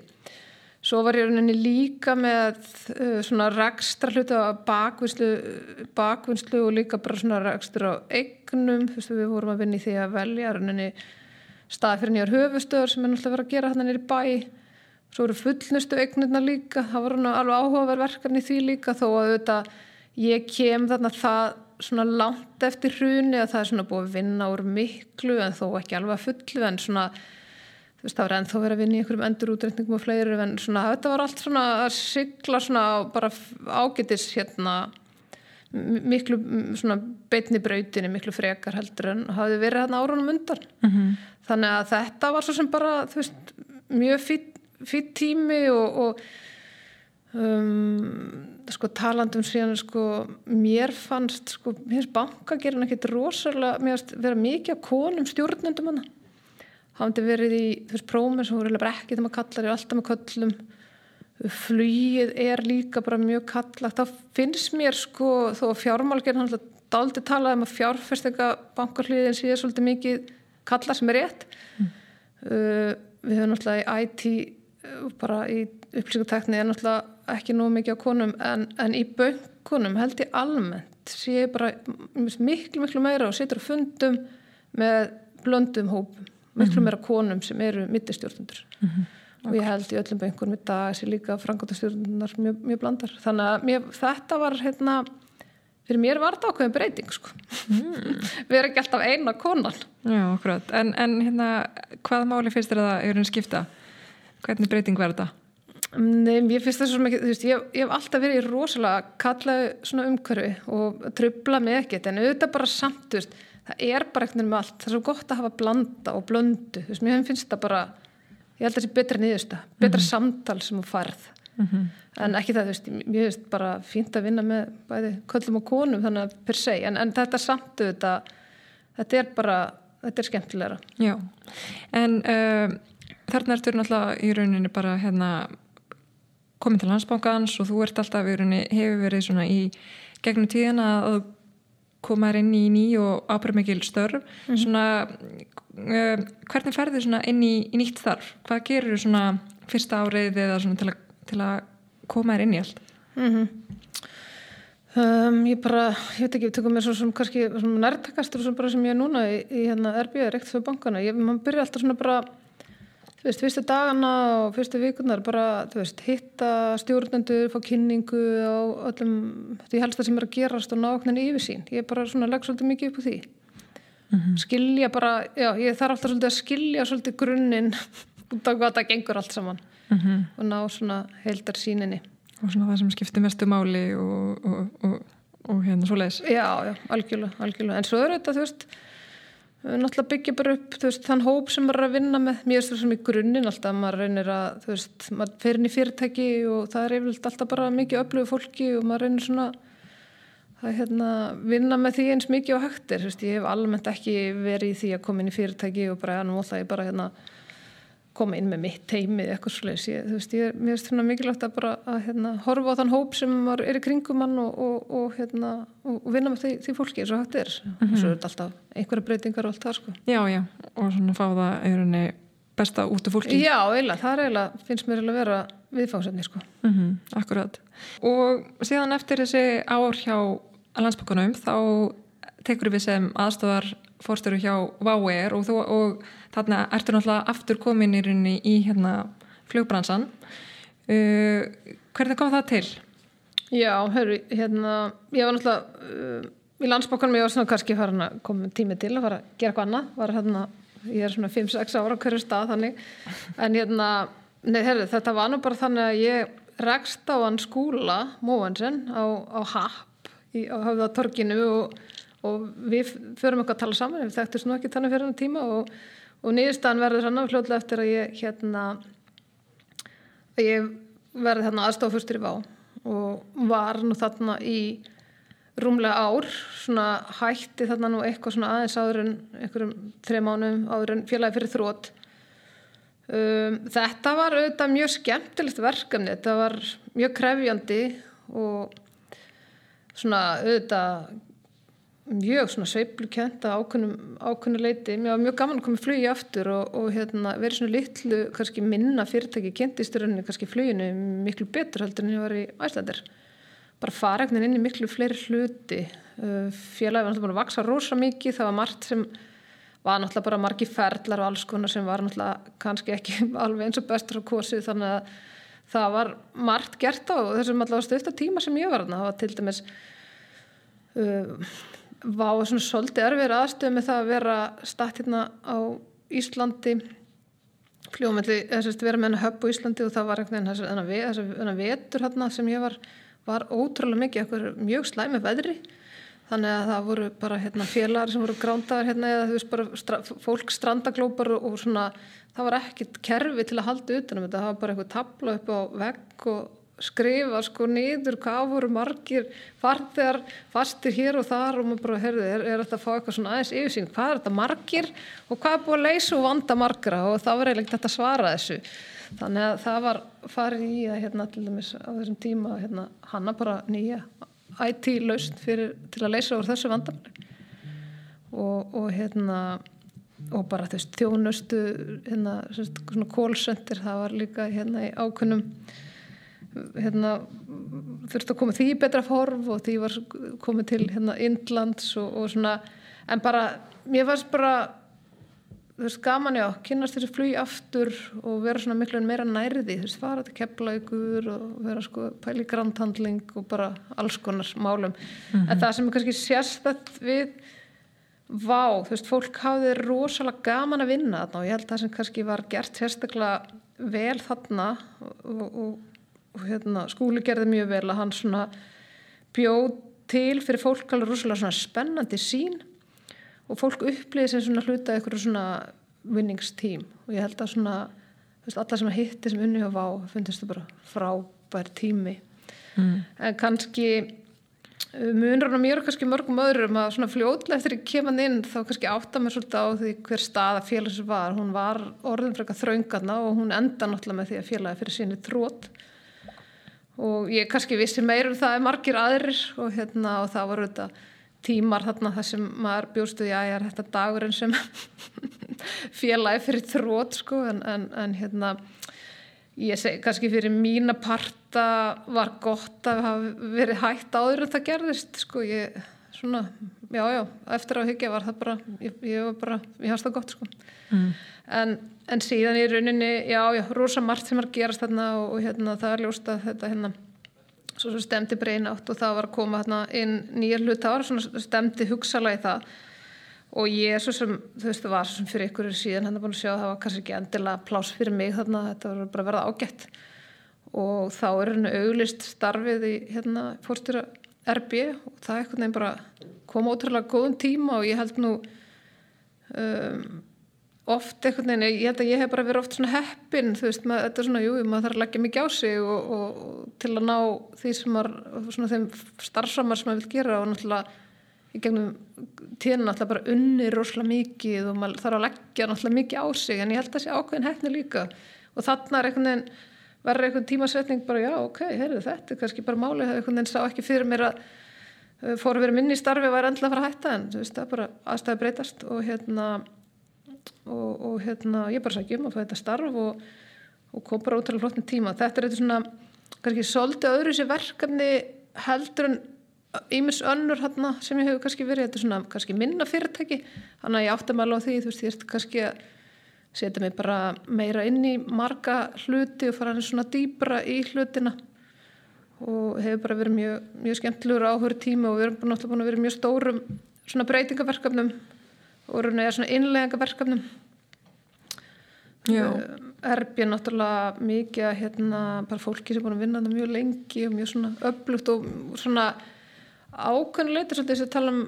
Svo var ég rauninni líka með uh, svona rekstra hluti á bakvinnslu, bakvinnslu og líka bara svona rekstra á eignum. Þú veist við vorum að vinna í því að velja stað fyrir nýjar höfustöður sem er náttúrulega verið að gera hérna nýri bæ. Svo voru fullnustu eignirna líka. Það var alveg áhugaverð verkefni því líka þó að auðvitað ég kem þarna það svona langt eftir hruni að það er svona búið að vinna úr miklu en þó ekki alveg að fullu en svona þú veist það var ennþá verið að vinna í einhverjum endurútreikningum og fleiri en svona þetta var allt svona að sigla svona bara ágætis hérna miklu svona beitni brautinni miklu frekar heldur en hafi verið hérna árunum undan. Mm -hmm. þannig að þetta var svo sem bara veist mjög fýtt tími og, og um, sko talandum síðan sko mér fannst sko mér finnst bankagerðin ekkit rosalega mér finnst vera mikið á konum stjórnendum hana hafði verið í þú veist prómur sem voru ekki þegar maður kallar er alltaf með köllum flýið er líka bara mjög kallagt þá finnst mér sko þó að fjármálgerðin hann daldi talað um að fjárfestinga bankarliðin sé svolítið mikið kallar sem er rétt mm. uh, við höfum náttúrulega í IT uh, bara í upplýsingutekni er náttúrulega ekki nú mikið á konum en, en í böngunum held ég almennt sé bara miklu miklu meira og situr á fundum með blöndum hópum miklu mhm. meira konum sem eru mittistjórnundur mm -hmm. Og ég held í öllum böngunum í dag þessi líka frangotastjórnunar mjög, mjög blandar þannig að mér, þetta var hérna, fyrir mér var þetta ákveðin breyting sko. mm. [laughs] við erum ekki alltaf eina konan Já, okkur en, en hérna, hvað máli finnst þér að það eru skipta? Hvernig breyting var þetta? Nei, ég finnst það svo mikið, þú veist, ég, ég hef alltaf verið í rosalega kallaðu svona umhverfi og tröfla mig ekkert en auðvitað bara samt, þú veist það er bara ekkert með allt, það er svo gott að hafa blanda og blöndu, þú veist, mér finnst það bara ég held að það sé betra niðursta betra mm -hmm. samtal sem þú farð mm -hmm. en ekki það, þú veist, mér finnst bara fínt að vinna með bæði köllum og konum þannig að per se, en, en þetta samtu þetta, þetta er bara þetta er skemmtilegra Já, en uh, þarna ertur náttúrulega í rauninni bara hérna komin til landsbánkans og þú ert alltaf í rauninni, hefur verið svona í gegnum tíðina að koma inn í ný og ábyrgmikil störf mm -hmm. svona uh, hvernig ferður svona inn í, í nýtt þarf hvað gerur svona fyrsta árið eða svona til að, til að koma þér inn í allt? Mm -hmm. um, ég bara, ég veit ekki, við tökum mér svo sem kannski nærtakastur sem, sem ég er núna í, í hérna RBI, reykt fyrir bankana ég, mann byrja alltaf svona bara þú veist, fyrstu dagana og fyrstu vikunar bara, þú veist, hitta stjórnendur fá kynningu á öllum því helsta sem er að gerast og náknin yfirsýn, ég er bara svona legg svolítið mikið upp á því mm -hmm. skilja bara, já, ég þarf alltaf svolítið að skilja svolítið grunninn [laughs] út á hvað það gengur allt saman mm -hmm. og ná svona heildar síninni og svona það sem skiptir mestu máli og, og, og, og hérna svo leiðis Já, já, algjörlega, algjörlega en svo er þetta, þú veist náttúrulega byggja bara upp veist, þann hóp sem maður er að vinna með það sem í grunninn alltaf maður reynir að þú veist, maður fer inn í fyrirtæki og það er yfirlega alltaf bara mikið öflugu fólki og maður reynir svona að hérna, vinna með því eins mikið á hægtir ég hef almennt ekki verið í því að koma inn í fyrirtæki og bara, nú ætla ég bara hérna, koma inn með mitt teimið eitthvað ég, þú veist, ég, mér finnst svona mikilvægt að bara að hérna, horfa á þann hóp sem er í kringum hann og, og, og, hérna, og vinna með því, því fólki eins og hægt er. Mm -hmm. svo er þetta alltaf einhverja breytingar og allt það sko. Já, já, og svona fá það einhverjum besta út af fólki. Já, eiginlega, það er eiginlega, finnst mér að vera viðfáðsefni sko. mm -hmm, Akkurat. Og síðan eftir þessi ár hjá að landsbókunum þá tekur við sem aðstofar fórstöru hjá VAUER og, og þarna ertu náttúrulega aftur komin í í hérna flugbransan. Uh, hvernig kom það til? Já, hörru, hérna ég var náttúrulega uh, í landsbókunum ég var svona kannski farin að koma tími til að fara að gera eitthvað annað, var hérna ég er svona 5-6 ára á hverju stað þannig. En hérna, nei, herru, þetta var nú bara þannig að ég rekst á hann skúla Móensen á, á HAP í, á höfðatorkinu og, og við förum eitthvað að tala saman við þekktum svona ekki þannig fyrir hann tíma og, og nýðustan verður hann afhljóðlega eftir að ég hérna að ég verði þarna aðstofustur í vá og var nú þarna í rúmlega ár svona hætti þarna nú eitthvað svona aðeins áður en einhverjum þrej mánum áður en félagi fyrir þrótt um, þetta var auðvitað mjög skemmtilegt verkefni þetta var mjög krefjandi og svona auðvitað mjög svona sveiplukent að ákveðnu leiti. Mér var mjög gaman að koma í flugi aftur og, og hérna, verið svona litlu, kannski minna fyrirtæki rauninni kannski fluginu miklu betur heldur en ég var í Æslandir. Bara fara ekkert inn í miklu fleiri hluti. Uh, Félagi var náttúrulega búin að vaksa rosa mikið, það var margt sem var náttúrulega bara margi ferlar og alls konar sem var náttúrulega kannski ekki [laughs] alveg eins og bestur á kosið þannig að það var margt gert á þessum allavega stöfta tíma sem ég var. Það var til dæmis uh, var svona svolítið erfir aðstöð með það að vera statt hérna á Íslandi fljóðmælli, þess að vera með hennar höpp á Íslandi og það var einhvern veginn þennan vetur hérna sem ég var var ótrúlega mikið, mjög slæmi veðri þannig að það voru bara hérna, félagar sem voru grándagar hérna, eða þú veist bara stra fólk strandaglópar og, og svona það var ekkit kerfi til að halda utanum þetta, það var bara eitthvað tabla upp á vegg og skrifa sko nýður hvað voru margir farþegar fastir hér og þar og maður bara, herðu, er, er þetta að fá eitthvað svona aðeins yfirsýn, hvað er þetta margir og hvað er búið að leysa og vanda margra? Og það var eiginlega þetta að svara þessu. Þannig að það var farið í að hérna til dæmis á þessum tíma hérna hanna bara nýja IT laust fyrir, til að leysa úr þessu vandamæli og, og hérna og bara veist þjónustu hérna svona call center það var líka hérna í ákunnum hérna þurfti að koma því betra form og því var komið til hérna Indlands og, og svona en bara, mér varst bara þú veist, gaman já, kynast þessi flug aftur og vera svona miklu en meira nærði þú veist, fara til kepplaugur og vera sko pæli granthandling og bara alls konar málum. Mm -hmm. en það sem er kannski sérstætt við vá, þú veist, fólk hafði rosalega gaman að vinna þarna og ég held að það sem kannski var gert sérstaklega vel þarna og, og og hérna, skúli gerði mjög vel að hann svona bjóð til fyrir fólk alveg rosalega svona spennandi sín og fólk upplýði sem svona hluta eitthvað svona vinningstím og ég held að svona alla sem að hitti sem unni og vá fundist það bara frábær tími. Mm. en kannski uh, munur hann mér og kannski mörgum öðrum að svona fljóðlega eftir að kemja inn þá kannski átta mér svolítið á því hver stað að félags var, hún var orðin frekar þraungarna og hún enda náttúrulega með því að félagi fyrir síni þrótt og ég kannski vissi meir um það en margir aðrir og, hérna, og það voru þetta tímar þarna þar sem maður bjóstuði að ég er þetta dagurinn sem [laughs] félagi fyrir þrótt sko en, en, en hérna ég segi kannski fyrir mína parta var gott að hafa verið hægt áður en það gerðist sko ég svona, já já, eftir á hyggja var það bara, ég, ég var bara ég hafst það gott sko mm. en, en síðan í rauninni, já já rosa margt sem er gerast þarna og, og hérna það er ljóst að þetta hérna svo sem stemdi breyna átt og það var að koma hérna inn nýja hlut, það var svona stemdi hugsalega í það. Og ég svo sem, þú veist, það var sem fyrir ykkur síðan hann er búin að sjá að það var kannski ekki endilega plás fyrir mig þarna, þetta var bara að verða ágætt. Og þá er henni auglist starfið í hérna fórstýra RB og það er einhvern veginn bara koma ótrúlega góðum tíma og ég held nú um, oft einhvern veginn, ég held að ég hef bara verið oft svona heppin, þú veist, maður, þetta er svona jú, maður þarf að leggja mikið á sig og, og, og til að ná því sem maður, svona þeim starfsamar sem maður vil gera og náttúrulega í gegnum tíðan náttúrulega bara unni rosalega mikið og maður þarf að leggja náttúrulega mikið á sig en ég held að það sé ákveðin hefni líka. Og þannig er einhvern veginn verður einhvern tímasetning bara já ok, heyrðu þetta er kannski bara máli það er einhvern veginn sá ekki fyrir mér að uh, fóru vera minni í starfi og væri endilega að fara að hætta en þú veist það er bara aðstæði breytast og hérna og, og hérna ég bara sækjum að fá þetta starf og, og kom bara ótrúlega flottin tíma. Þetta er eitthvað svona kannski svolítið öðru sér verkefni heldur en ímis önnur hérna sem ég hefur kannski verið, þetta er svona kannski minna fyrirtæki, þannig að ég átti að mála á því, þú veist, ég ert kannski að setja mig bara meira inn í marga hluti og fara svona dýbra í hlutina. Og hefur bara verið mjög, mjög skemmtilegur áhverju tíma og við erum náttúrulega búin að vera mjög stórum svona breytingaverkefnum og erum eða svona innlegaverkefnum erbjör náttúrulega mikið hérna bara fólki sem er búin að vinna það mjög lengi og mjög svona öflugt og svona ákveðnuleitur svolítið þess að tala um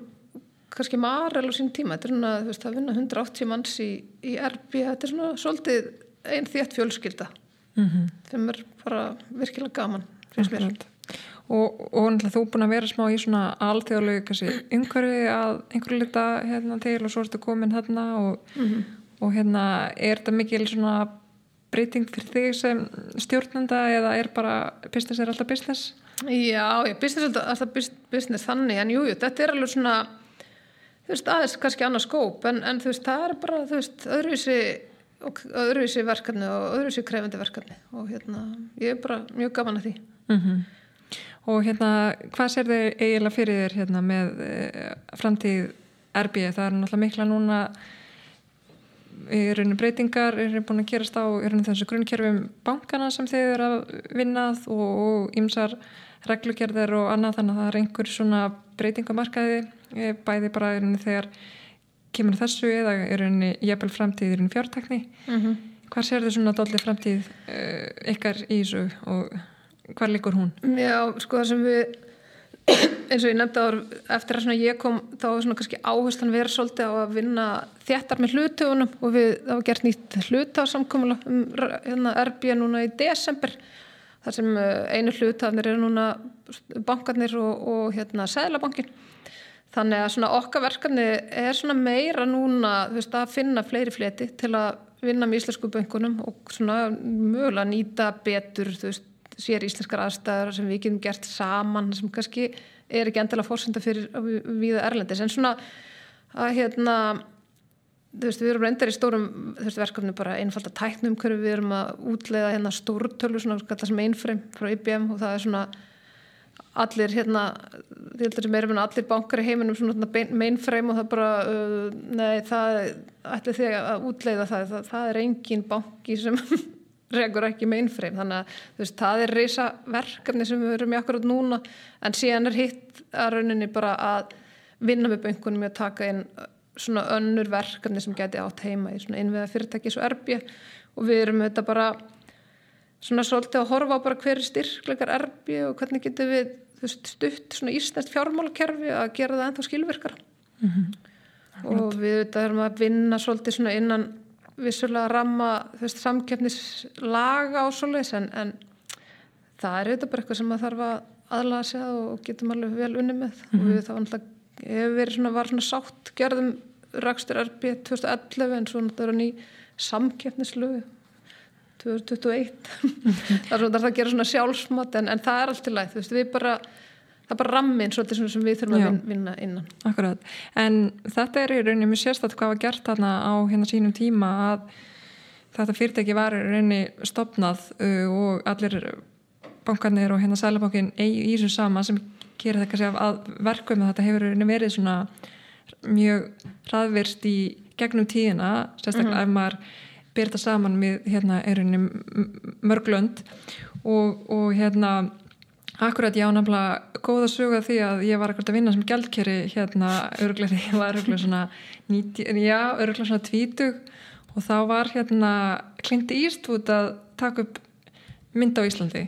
kannski marel á sín tíma. Þetta er svona, veist, að vinna 180 manns í, í RB, þetta er svona svolítið einn þétt fjölskylda mm -hmm. þeim er bara virkilega gaman finnst mér og, og náttúrulega þú búin að vera smá í svona alþjóðlegu kannski umhverfi að einhverju lita hérna til og svo ertu komin hérna og, mm -hmm. og hérna er þetta mikil svona breyting fyrir þig sem stjórnanda eða er bara business er alltaf business? Já, ég business er alltaf business þannig en jújú, jú, þetta er alveg svona þú veist, aðeins kannski annars skóp en, en þú veist, það er bara, þú veist, öðruvísi öðruvísi verkefni og öðruvísi krefandi verkefni og hérna, ég er bara mjög gaman að því mm -hmm. Og hérna, hvað sér þau eiginlega fyrir þér hérna með e, framtíð RB, það er náttúrulega mikla núna rauninu breytingar er búin að gerast á þessu grunnkerfum bankana sem þau eru að vinnað og ymsar reglugerðir og annað. Þannig að það er einhver svona breytingamarkaði eh, bæði bara þegar kemur þessu eða er henni jæfnvel framtíð er henni fjártakni mm -hmm. hvað sér þið svona dálítið framtíð ykkar í þessu og hvað likur hún? Já, sko það sem við [clears throat] eins og ég nefndi áður eftir að ég kom þá var svona kannski áherslan verið svolítið á að vinna þéttar með hlutöfunum og við, það var gert nýtt hlutásamkomula um hérna, erbja núna í desember þar sem eh, einu hlutafnir eru núna bankarnir og, og hérna Sæðlabankin þannig að svona okkar verkefni er svona meira núna veist, að finna fleiri fleti til að vinna með íslensku böngunum og svona mögulega nýta betur veist, sér íslenskar aðstæðar sem við getum gert saman sem kannski er ekki endilega fórsenda fyrir viða erlendis. En svona að hérna Veist, við erum reyndar í stórum veist, verkefni bara einfalda tæknum hverju við erum að útleiða hérna stórtölu sem einfrem frá IBM og það er svona allir hérna því að sem erum allir bankar í heiminum svona mainframe og það bara uh, nei það ætli því að útleiða það, það, það er engin banki sem regur ekki mainframe. Þannig að veist, það er reysa verkefni sem við erum í akkurat núna. En síðan er hitt að rauninni bara að vinna með bankunum og taka inn svona önnur verkefni sem geti átt heima í svona innviða fyrirtæki svo erbja og við erum þetta bara svona svolítið að horfa á bara hverju styrkleikar erbja og hvernig getur við veist, stutt svona ísnest fjármálakerfi að gera það ennþá skilverkara mm -hmm. og við þetta erum að vinna svolítið svona innan vissulega að ramma samkeppnislaga svolítið en, en það er auðvitað bara eitthvað sem maður þarf að aðlaga sig og getum alveg vel unni með mm -hmm. og við þá alltaf hefur verið svona, var svona sátt gerðum Rakstur RB 2011 en svo náttúrulega ný samkeppnislögu 2021 [laughs] það er svona það að gera svona sjálfsmat en, en það er allt í læð, þú veist, við bara það er bara rammin svolítið sem við þurfum Já. að vinna innan. Akkurat, en þetta er í rauninni mjög sérstaklega hvað var gert þarna á hérna sínum tíma að þetta fyrirtæki var reyni stopnað uh, og allir bankarnir og hérna sælabankin eigi í þessu sama sem gerir þetta kannski að verkum að þetta hefur reyni verið svona mjög hraðvirst í gegnum tíðina, sérstaklega mm -hmm. ef maður byrta saman með hérna mörglönd og, og hérna Akkurat, já, nefnilega góð að suga því að ég var akkurat að vinna sem gældkeri hérna öruglega því [laughs] ég var öruglega svona 90, já, öruglega svona 20 og þá var hérna Clint Eastwood að taka upp mynd á Íslandi.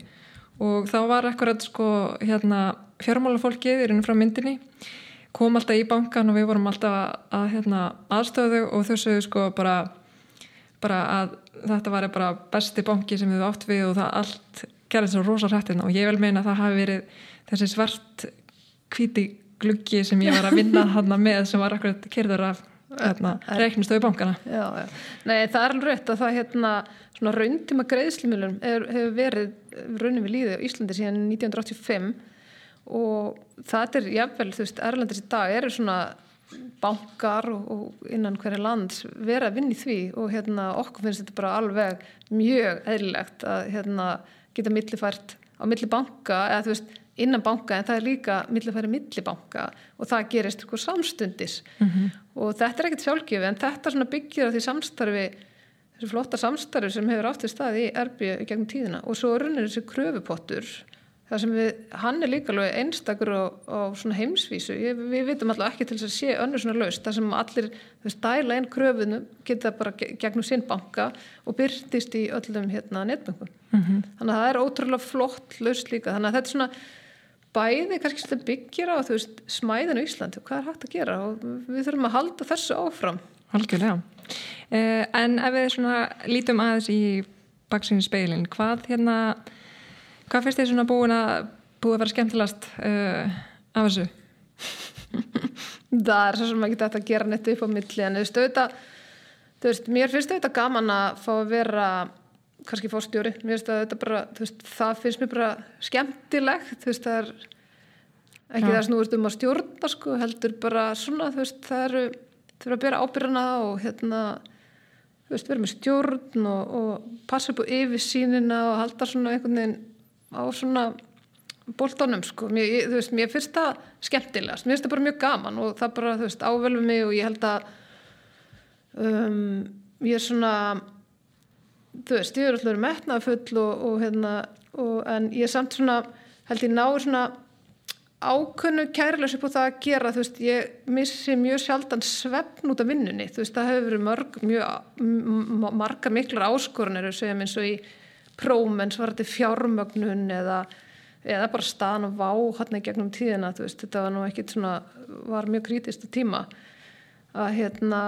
Og þá var akkurat sko hérna fjármálafólkið í rauninu frá myndinni kom alltaf í bankan og við vorum alltaf að, að hérna, aðstöðu og þau sögðu sko bara, bara að þetta var bara besti banki sem við átt við og það allt gerði svo rosa hrættina og ég vil meina að það hafi verið þessi svart kvíti gluggi sem ég var að vinna [laughs] hann með sem var akkurat kyrður af hérna, reiknustöðu bankana já, já. Nei, það er alveg rétt að það hérna, svona rauntíma greiðslimilum hefur verið raunin við líði á Íslandi síðan 1985 og það er jafnvel, þú veist, Erlandis í dag eru svona bankar og, og innan hverja lands vera að vinni því og hérna okkur finnst þetta bara alveg mjög eðlilegt að hérna geta millifært á millibanka eða þú veist innan banka en það er líka millifæri millibanka og það gerist sko samstundis. Mm -hmm. og þetta er ekkert sjálfgefi en þetta byggir á því samstarfi þessu flotta samstarfi sem hefur átt í stað í erbíu gegnum tíðina. Og svo runnir þessi kröfupottur það sem við, hann er líka alveg einstakur á, á svona heimsvísu. Ég, við vitum alltaf ekki til þess að sé önnur svona laust það sem allir, þú veist, dæla einn kröfunu geta bara gegnum sinn banka og byrtist í öllum hérna netböngum, mm -hmm. þannig að það er ótrúlega flott laust líka, þannig að þetta er svona bæði kannski svolítið byggir á þú veist, smæðinu Íslandi. Og hvað er hægt að gera? Og við þurfum að halda þessu áfram. Algjörlega, eh, en ef við svona lítum aðeins í baksinu speilin, hvað hérna Hvað finnst þið svona búin að búið að vera skemmtilegast uh, af þessu? það er svo sem ekki þetta að gera neitt upp á milli en þú auðvitað, þú veist, mér finnst auðvitað gaman að fá að vera kannski fórstjóri, mér finnst þetta bara veist, það finnst mér bara skemmtilegt þú veist, það er ekki Já. það snúist um að stjórna sko, heldur bara svona, þú veist, það eru þau eru að bera ábyrjana og hérna þú veist, vera með stjórn og, og passa upp á yfirsýnina og halda svona einhvern veginn á svona bóltónum sko, mér, þú veist, mér finnst það skemmtilegast, mér finnst það bara mjög gaman og það bara, þú veist, ávelum mig og ég held að um, ég er svona þú veist, ég er alltaf metnafull og, og hérna, og, en ég er samt svona, held ég ná svona ákunnu kærleis upp á það að gera, þú veist, ég missi mjög sjaldan svefn út af vinnunni, þú veist, það hefur verið mörg, mjög margar miklar áskorunir, segjum eins og í prómens var þetta fjármögnun eða, eða bara staðan og vá hann í gegnum tíðina veist, þetta var nú ekkit svona var mjög krítist tíma. Að hérna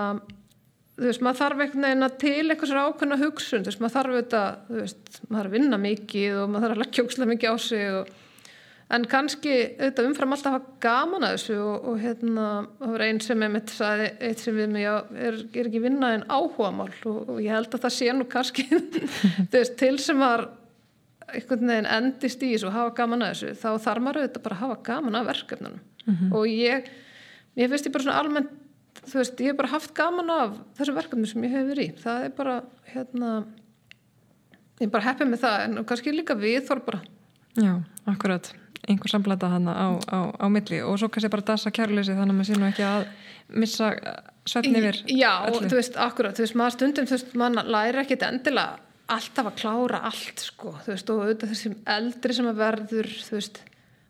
þú veist maður þarf einhvern veginn að til eitthvað svona ákveðna hugsun þú veist maður þarf auðvitað þú veist maður þarf að vinna mikið og maður þarf að leggja ókslega mikið á sig og en kannski auðvitað umfram alltaf hafa gaman að þessu og, og hérna það var einn sem ég mitt sagði eitt sem við mig já, er, er ekki vinnað en áhuga mál og, og ég held að það sé nú kannski [laughs] veist, til sem var einhvern veginn endist í þessu og hafa gaman að þessu þá þarf maður auðvitað bara að hafa gaman að verkefnunum. Mm -hmm. og ég ég finnst ég bara svona almennt þú veist ég hef bara haft gaman af þessu verkefnum sem ég hef verið í. Það er bara hérna ég er bara heppið með það en kannski líka við þarf bara. Já, akkurat einhver samblata hana á, á, á milli og svo kannski bara dasa kærleysi þannig að maður sé nú ekki að missa svefni yfir Já, öllu. þú veist, akkurat, þú veist, maður stundum þú veist, maður læri ekkit endilega alltaf að klára allt, sko þú veist, og auðvitað þessum eldri sem að verður þú veist,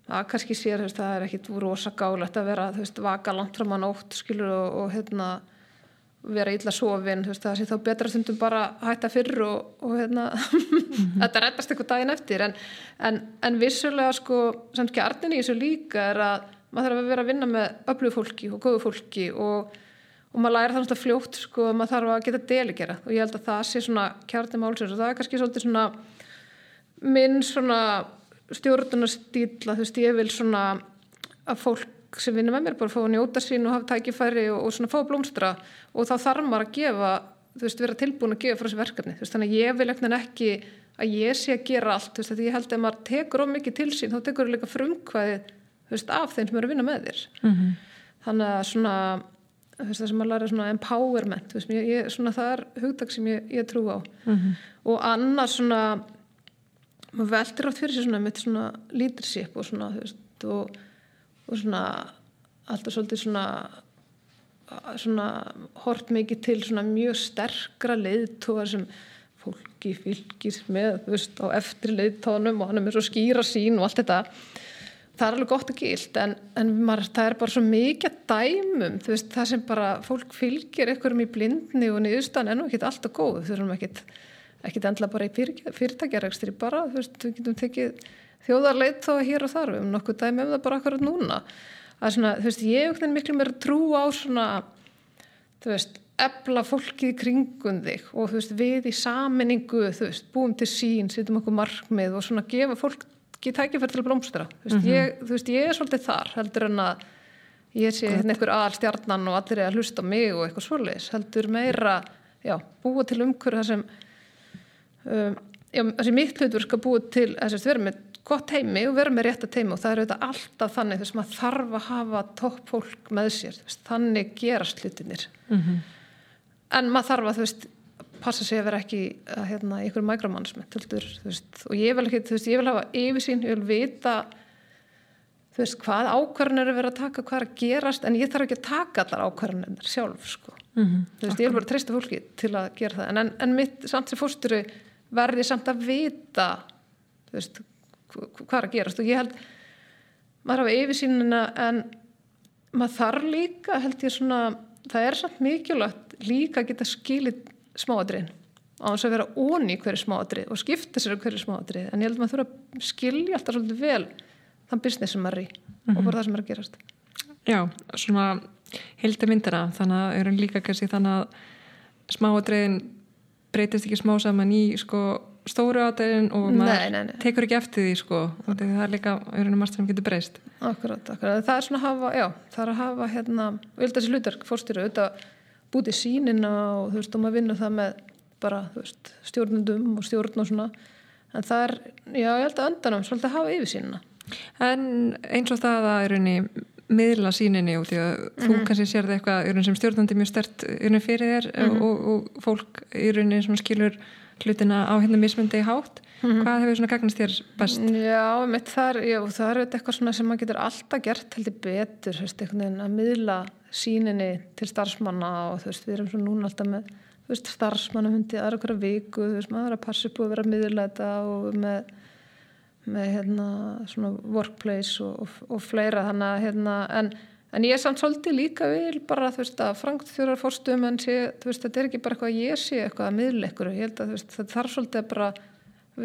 maður kannski sér veist, það er ekkit rosa gálegt að vera þú veist, vaka langt fram að nótt, skilur og, og hérna vera illa sofin, veist, það sé þá betra stundum bara hætta fyrr og, og hérna, mm -hmm. [laughs] þetta reddast eitthvað daginn eftir en, en, en vissulega sko, samt kjarnin í þessu líka er að maður þarf að vera að vinna með öflug fólki og góðu fólki og, og maður læra það náttúrulega fljótt sko, maður þarf að geta deligera og ég held að það sé svona kjarnin málsins og það er kannski svolítið svona minn svona stjórnunastýla, þú veist, ég vil svona að fólk sem vinnur með mér bara fá að njóta sín og hafa tækifæri og, og svona fá blómstra og þá þarf maður að gefa þú veist, vera tilbúin að gefa frá þessu verkefni. Þú veist, þannig að ég vil ekki að ég sé að gera allt, þú veist, því ég held að maður tekur of mikið til sín, þá tekur þú líka frumkvæði þú veist, af þeim sem eru að vinna með þér. Mm -hmm. þannig að svona veist, það sem maður læri svona empowerment veist, ég, ég, svona það er hugdag sem ég, ég trú á. Og annars svona maður veldur átt fyrir sig svona með svona leadership og svona þú veist og, og svona alltaf svolítið svona svona hort mikið til svona mjög sterkra leiðtóðar sem fólki fylgir með veist á eftir leiðtóðanum og hann er með svo skýra sín og allt þetta. Það er alveg gott og gilt en, en maður, það er bara svo mikið dæmum veist það sem bara fólk fylgir einhverjum í blindni og niðurstan ennú ekkit alltaf góð. Veist ekkit, ekkit endla bara í fyrirtækjarækstri bara þú veist við getum tekið þjóðarleit þá hér og þar. Hefum nokkuð dæmi um það bara akkurat núna. Að svona, þú veist, ég hef miklu mér trú á svona, þú veist, ebla fólkið í kringum þig og þú veist, við í saminningu, þú veist, búum til sín, setjum okkur markmið og svona gefa fólk ekki tækifært til blómstra, þú veist, mm -hmm. ég, þú veist, ég er svolítið þar, heldur en að ég sé hérna einhver aðal stjarnan og allir er að hlusta mig og eitthvað svolítið, heldur meira, já, búa til umhverju það sem, um, já, þessi mitt hlutur skal búa til, þess að vera með gott heimi og vera með rétt að teimi og það eru þetta alltaf þannig þess að maður þarf að hafa topp fólk með sér, veist, þannig gerast hlutinir mm -hmm. en maður þarf að þú veist passa sig að vera ekki að, hérna, ykkur micromanagement og ég vil ekki, veist, ég vil hafa yfirsýn, ég vil vita þú veist, hvað ákvarðanir er verið að taka, hvað er að gerast en ég þarf ekki að taka allar ákvarðanir sjálf sko, mm -hmm. þú veist, ég vil bara treysta fólki til að gera það, en, en mitt samt sem fórsturu verði samt að vita þú veist hvað er að gerast? Og ég held maður hafa yfirsýnina en maður þarf líka held ég svona það er samt mikilvægt líka að geta skilit smáadriðin á þess að vera í hverju smáadrið og skipta sér hverju smáadrið en ég held að maður þurfa að skilja alltaf svolítið vel þann business sem maður er í mm -hmm. og bara það sem er að gerast. Já, svona hildi myndina þannig að eru líka kannski þannig að smáadriðin breytist ekki smá saman í sko stóru ádegin og maður nei, nei, nei. tekur ekki eftir því sko og það er líka auðvitað margt sem getur breyst Akkurát, akkurát, það er svona að hafa já, það er að hafa hérna, vil þessi hlutark fórstýru auðvitað bútið sínina og þú veist, og maður vinnur það með bara, þú veist, stjórnundum og stjórn og svona, en það er já, ég held að öndanum svolítið að hafa yfir sínina En eins og það að unni miðla síninni og því að mm -hmm. þú mhm. kannski sér það eitthvað sem stjórnandi mjög stert unni fyrir þér mm -hmm. og, og fólk í rauninni skilur hlutina á hérna mismundi hátt mm -hmm. hvað hefur svona gagnast þér best? Já, mitt þar, já, það er eitthvað svona sem maður getur alltaf gert heldur betur, veginn að miðla síninni til starfsmanna og þú veist, við erum svona núna alltaf með veist, starfsmanna hundi aðra okkur viku þú veist, maður er að passa upp og vera þetta og með með hérna svona workplace og, og, og fleira þannig að hérna en En ég er samt svolítið líka vil bara þú veist að fórstum en sé, þú veist þetta er ekki bara eitthvað að ég sé eitthvað að miðleikur og ég held að veist, það þarf svolítið að bara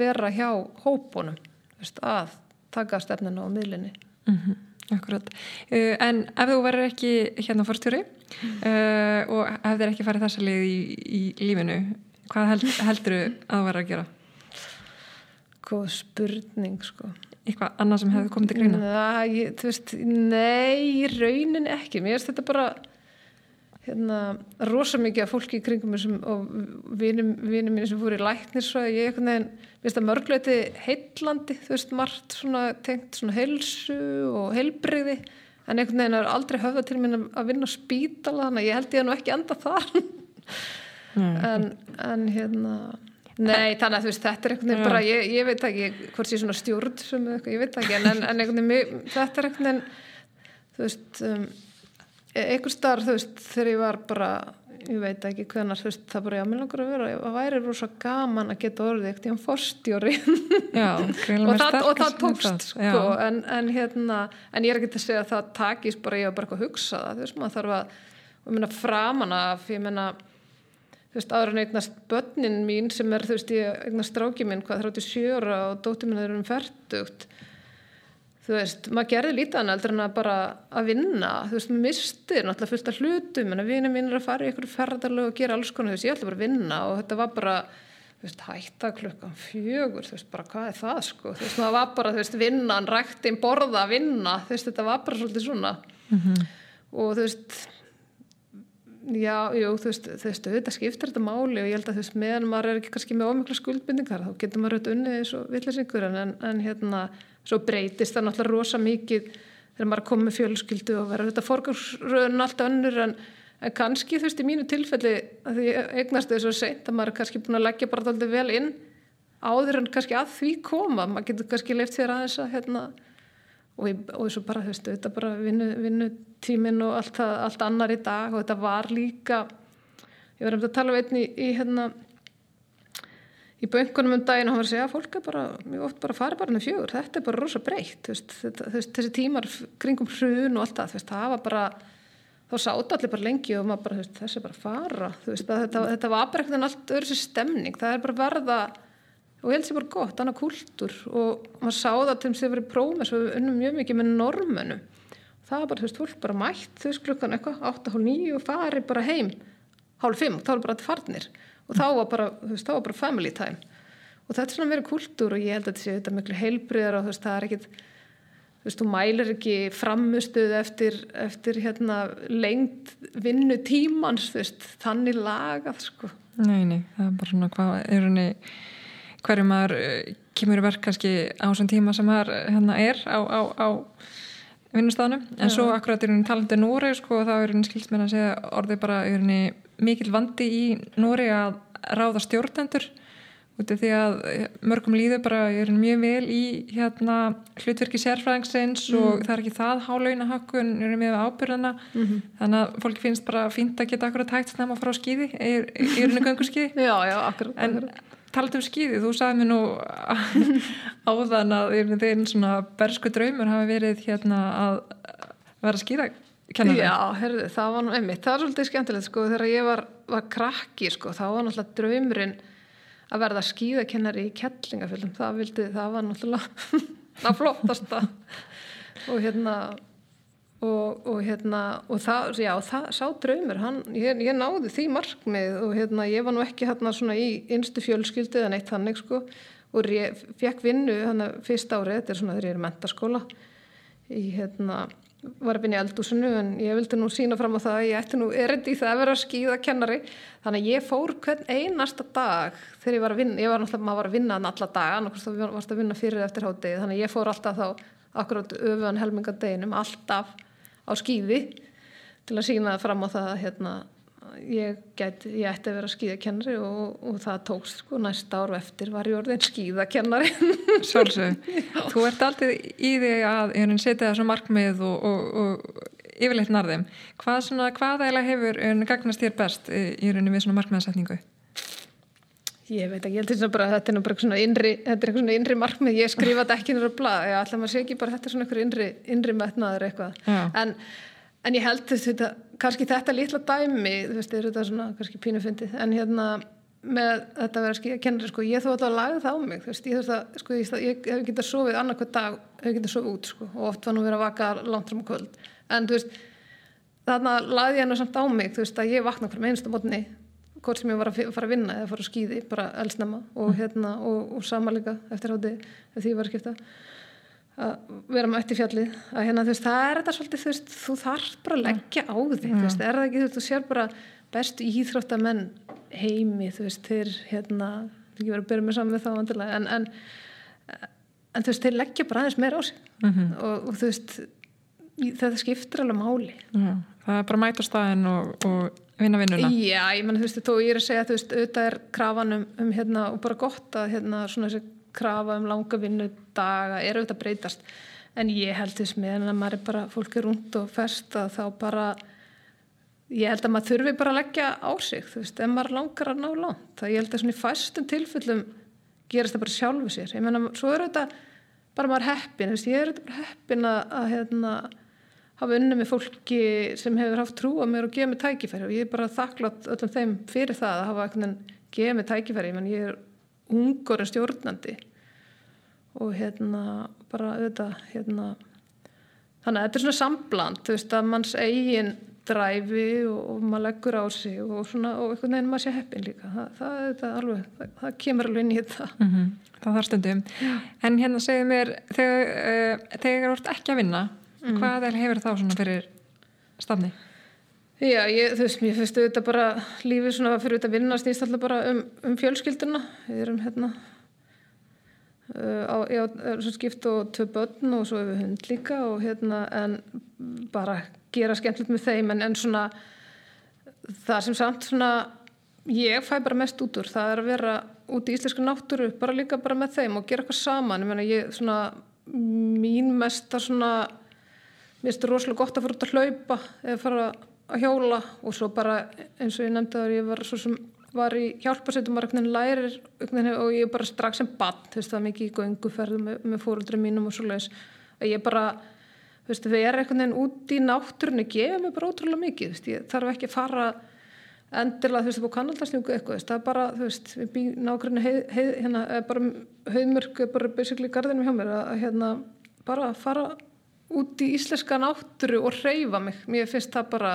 vera hjá hópunum veist, að taka stefnina á miðlinni. Mm -hmm, akkurat. Uh, en ef þú verður ekki hérna fórstjóri uh, og ef þér ekki farið þessa leið í, í lífinu, hvað held, heldur þú að þú verður að gera? Góð spurning sko eitthvað annað sem hefði komið til greina? Næ, ég, þú veist, nei, raunin ekki. Mér finnst þetta bara hérna, rosa mikið af fólki í kringum sem, og vinum mín sem fór í læknir svo að ég eitthvað nefn, mér finnst það mörgleiti heillandi, þú veist, margt svona tengt svona heilsu og heilbreyði en einhvern veginn er aldrei höfða til mér að vinna á spítala þannig að ég held ég að nú ekki enda þar en, en hérna Nei, þannig að þú veist, þetta er einhvern veginn bara, ég, ég veit ekki hvort sé svona stjórn sem eitthvað, ég veit ekki, en, en einhvern veginn, þetta er einhvern veginn, þú veist, um, e, einhver starf, þú veist, þegar ég var bara, ég veit ekki hvernar, þú veist, það bara, já, mér langar að vera, það væri rosa gaman að geta orðið í hann forstjóri. Og, það, og það tókst, sko, en, en hérna, en ég er ekki til að segja að það takist bara, ég var bara eitthvað að hugsa það, þú veist, maður þarf að, ég meina, framan af, ég meina, þú veist, aðra en eignast börnin mín sem er, þú veist, ég eignast stráki minn hvað 37 ára og dóttir minn er um færtugt þú veist, maður gerði lítið hann aldrei en að bara að vinna, þú veist, maður mistir náttúrulega fullt af hlutum, en að vinið mín er að fara í einhverju ferðarlega og gera alls konar þú veist, ég ætla bara að vinna. Og þetta var bara þú veist, hætta klukkan fjögur þú veist, bara hvað er það sko? Þú veist, maður var bara, þú veist, vinnan, ræktin, borða vinna, þú veist, þetta var bara svolítið svona. Mm -hmm. og þú veist Já, jú, þú veist, þú veist, auðvitað skiptir þetta máli og ég held að þú veist, meðan maður er ekki kannski með ómikla skuldbindingar, þá getur maður auðvitað unnið eins og vittlesingur en, en hérna, svo breytist það náttúrulega rosa mikið þegar maður komið fjölskyldu og verður þetta forgarsröðun allt önnur en, en kannski þú veist í mínu tilfelli að því eignast þau svo seint að maður er kannski búin að leggja bara alltaf vel inn áður en kannski að því koma maður getur kannski leift sér að hérna, og, ég, og svo bara þú veist þetta bara vinnu, vinnu og allt, allt annar í dag og þetta var líka ég var um að tala um einni í, í hérna í böngunum um daginn og hann var að segja að fólk er bara, mjög oft bara farið bara með fjögur, þetta er bara rosa breytt veist, þetta, veist, þessi tímar kringum hrun og allt það, veist, það var bara þá sátt allir bara lengi og maður bara veist, þessi bara fara þetta, þetta var bara ekkert en allt öðru sér stemning það er bara verða og ég held sér bara gott, annað kultur og maður sá það til þess að það verið prófum við unnum mjög mikið með normönu það var bara, þú veist, fólk bara mætt þú veist, klukkan eitthvað, 8.30 og farið bara heim. Hálf 5, þá er bara allir farnir. Og þá var bara, þú veist, þá var bara family time. Og þetta er svona verið kultúr og ég held að þetta sé þetta miklu heilbriðar og þú veist, það er ekkit þú veist, þú mælir ekki framustuð eftir, eftir hérna lengt vinnu tímans þú veist, þannig lagað sko. Nei, nei, er er hverju maður uh, kemur í verk kannski á svona tíma sem maður hérna er á, á, á vinnustafnum, en Já. svo akkurat er henni talandi Nóri, sko, þá er henni skilst með að segja orðið bara er henni mikil vandi í Nóri að ráða stjórnendur út af því að mörgum líður bara er mjög vel í hérna hlutverki sérfræðingsins mm. og það er ekki það hálaunahökkun er með ábyrðana mm -hmm. þannig að fólki finnst bara fínt að geta akkurat hægt snemma frá skýði, henni gangu skýði? [laughs] Já, já, akkurat En talat um skýði, þú sagði mér nú áðan að þeir svona bersku draumur hafa verið hérna að vera skýða Kennari. Já, herðu, það var nú einmitt, það var svolítið skemmtilegt sko þegar ég var, var krakki sko, þá var náttúrulega draumurinn að verða skýðakennari í kettlingafjöldum það vildi, það var náttúrulega [laughs] það flottasta og hérna og, og hérna og það, já, það sá draumur hann, ég, ég náði því markmið og hérna, ég var nú ekki hérna svona í einstu fjölskyldu eða neitt þannig sko. Og ég fekk vinnu hann fyrst árið, þetta er svona þegar ég er mentaskóla í hérna var að vinna í eldúsinu en ég vildi nú sína fram á það að ég ætti nú erindi í það að vera skýða kennari þannig að ég fór hvern einasta dag þegar ég var að vinna, ég var náttúrulega, maður var að vinna alla dag, annars varst að vinna fyrir eftir hátegi þannig að ég fór alltaf þá akkurát öfuðan helmingadeginum alltaf á skýði til að sína fram á það hérna ég, get, ég ætti að vera skýðakennari og, og það tókst sko næsta áru eftir var ég orðin skýðakennari Sjálfsög, [laughs] þú ert alltaf í því að setja svo markmið og, og, og yfirleitt narðum hvað, hvað eða hefur gagnast þér best í, í rauninni við svona markmiðasetningu? Ég veit ekki, ég held að þetta er bara svona innri, þetta er svona innri markmið, ég skrifa þetta ekki náttúrulega blað, ég ætla að maður sé ekki bara þetta er svona einhver innri, innri metnaður eitthvað. En en ég held þetta, kannski þetta litla dæmi, þú veist, þetta er svona kannski pínufundið, en hérna með þetta að vera skýja kennari, sko, ég þó að laga það á mig, þú veist, ég þurft að sko, ég, ég hef getað sofið annarkvæð dag hef getað sofið út, sko, og oft var nú verið að vaka langt fram á kvöld, en þú veist þarna laði ég hennu samt á mig þú veist, að ég vakna hverjum einstu mótni hvort sem ég var að fara að vinna eða fara að skýði bara elsnama og mm. hérna og, og sama líka eftir háti ef því var að skipta að vera mætt í fjallið að hérna þú veist það er þetta svolítið þú veist þú þarf bara að leggja á því mm. þú veist er það ekki þú veist þú sér bara bestu íþróttamenn heimi þú veist þeir hérna þú ekki verið að byrja með saman við þá vandilega en, en, en þú veist þeir leggja bara aðeins meira á sig mm -hmm. og, og þú veist þetta skiptir alveg máli Já, það er bara og, og vinna vinnuna? Já, ég menn þú veist þó ég er að segja þú veist auðvitað er krafan um, um hérna og bara gott að hérna svona þessi krafa um langa vinnudaga er auðvitað breytast. En ég held þess með en að maður er bara fólk er rúnd og fest að þá bara ég held að maður þurfi bara að leggja á sig þú veist, ef maður langar að ná langt. Það ég held að svona í fæstum tilfellum gerast það bara sjálfu sér. Ég menna, svo er þetta bara maður heppin veist, ég er þetta bara heppin að, að hérna, hafa unni með fólki sem hefur haft trú á mér og gefa mig tækifæri. Og ég er bara þakklátt öllum þeim fyrir það að hafa gefið mig tækifæri, menn ég er ungur en stjórnandi. Og hérna bara auðvitað hérna þannig að þetta er svona sambland þú veist að manns eigin dræfi og, og maður leggur á sig og svona og einhvern veginn maður sé heppin líka. Það, það, það, alveg, það, það kemur alveg inn í þetta. Mm -hmm. það þarf stundum. En hérna segið mér þegar, uh, þegar þú ert ekki að vinna mm. hvað hefur þá svona fyrir stafni? Já, ég, þú veist, mér finnst þetta bara lífið svona fyrir þetta vinna snýst alltaf bara um, um fjölskylduna við erum hérna uh, á, já, svo skipt og tvö börn og svo hefur hund líka og hérna en bara gera skemmtilegt með þeim en, en svona það sem samt svona ég fæ bara mest út úr það er að vera út í íslensku náttúru bara líka bara með þeim og gera eitthvað saman ég meina ég svona mín mesta svona mér finnst það rosalega gott að fara út að hlaupa eða fara að hjóla og svo bara eins og ég nefndi að ég var svo sem var í lærir og ég bara strax sem bann, þú veist það mikið í gönguferðu með, með fóröldri mínum og svo leiðis að ég bara, þú veist, við erum einhvern veginn út í náttúrunni, gefa mér bara ótrúlega mikið, veist, ég þarf ekki að fara endilega, þú veist, búið kannaldarsnjúku eitthvað, það er bara, þú veist, við býðum nákvæmlega heið, heið, hérna, bara höfðmörk, bara basically gardinum hjá mér að hérna, bara fara út í íslenska náttúru og reyfa mig, mér finnst það bara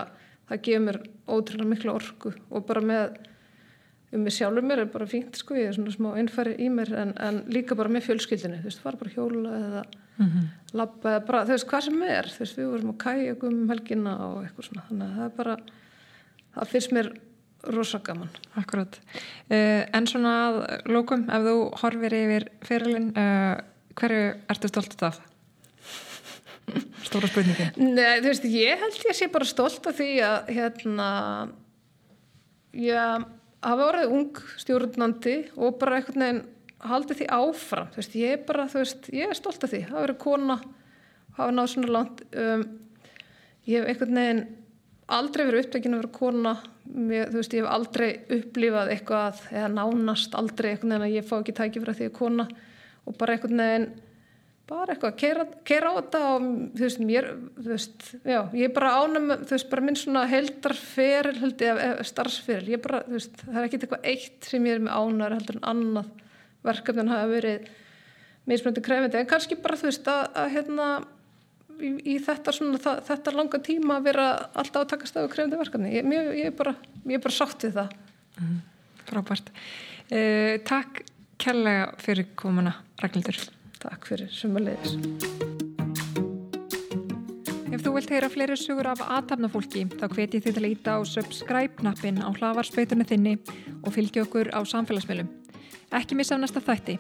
það gefur mér ótrúlega miklu orku og bara með um mig sjálfur mér er bara fínt sko, ég er svona smá einfæri í mér en, en líka bara með fjölskyldinu, þú veist, fara bara hjóla eða mm -hmm. labba eða bara, þú veist, hvað sem er, þú veist, við vorum á kæjagum um helgina og eitthvað svona, þannig að það er bara það finnst mér rosa gaman. Akkurat uh, en svona að lókum, ef þú horfir yfir fyrirlin, uh, hverju ertu stolt af? Stóra spurningin. Nei, þú veist, ég held ég að sé bara stolt af því að hérna já hafa orðið ung stjórnandi og bara einhvern veginn haldið því áfram. Þú veist, ég er bara, þú veist, ég er stolt af því hafa verið kona, hafa náð svona langt. Um, ég hef einhvern veginn aldrei verið upptækinu að vera kona, mér, þú veist, ég hef aldrei upplifað eitthvað, eða nánast aldrei einhvern veginn að ég fá ekki tæki fyrir því að kona. Og bara einhvern veginn bara eitthvað, keira, keira á þetta og þú veist, mér, þú veist já, ég bara ánum, þú veist, bara minn svona heldarferil, held ég, starfsferil. Ég bara, þú veist, það er ekkit eitthvað eitt sem ég er með ánar heldur en annað verkefnin hafa verið mismunandi krefindi, en kannski bara, þú veist, að, að hérna í, í þetta svona, það, þetta langa tíma að vera alltaf að taka stafu krefindi verkefni. Ég, ég, ég er bara, ég er bara sátt við það. Mm, Frábært. Uh, Takk kærlega fyrir komuna, Ragnhildur Takk fyrir sumulegis. Ef þú vilt heyra fleiri sugur af aðtapnafólki þá hveti þið til að íta á subscribe-knappin á hlavarspöytunni þinni og fylgja okkur á samfélagsmiðlum. Ekki missa af næsta þætti.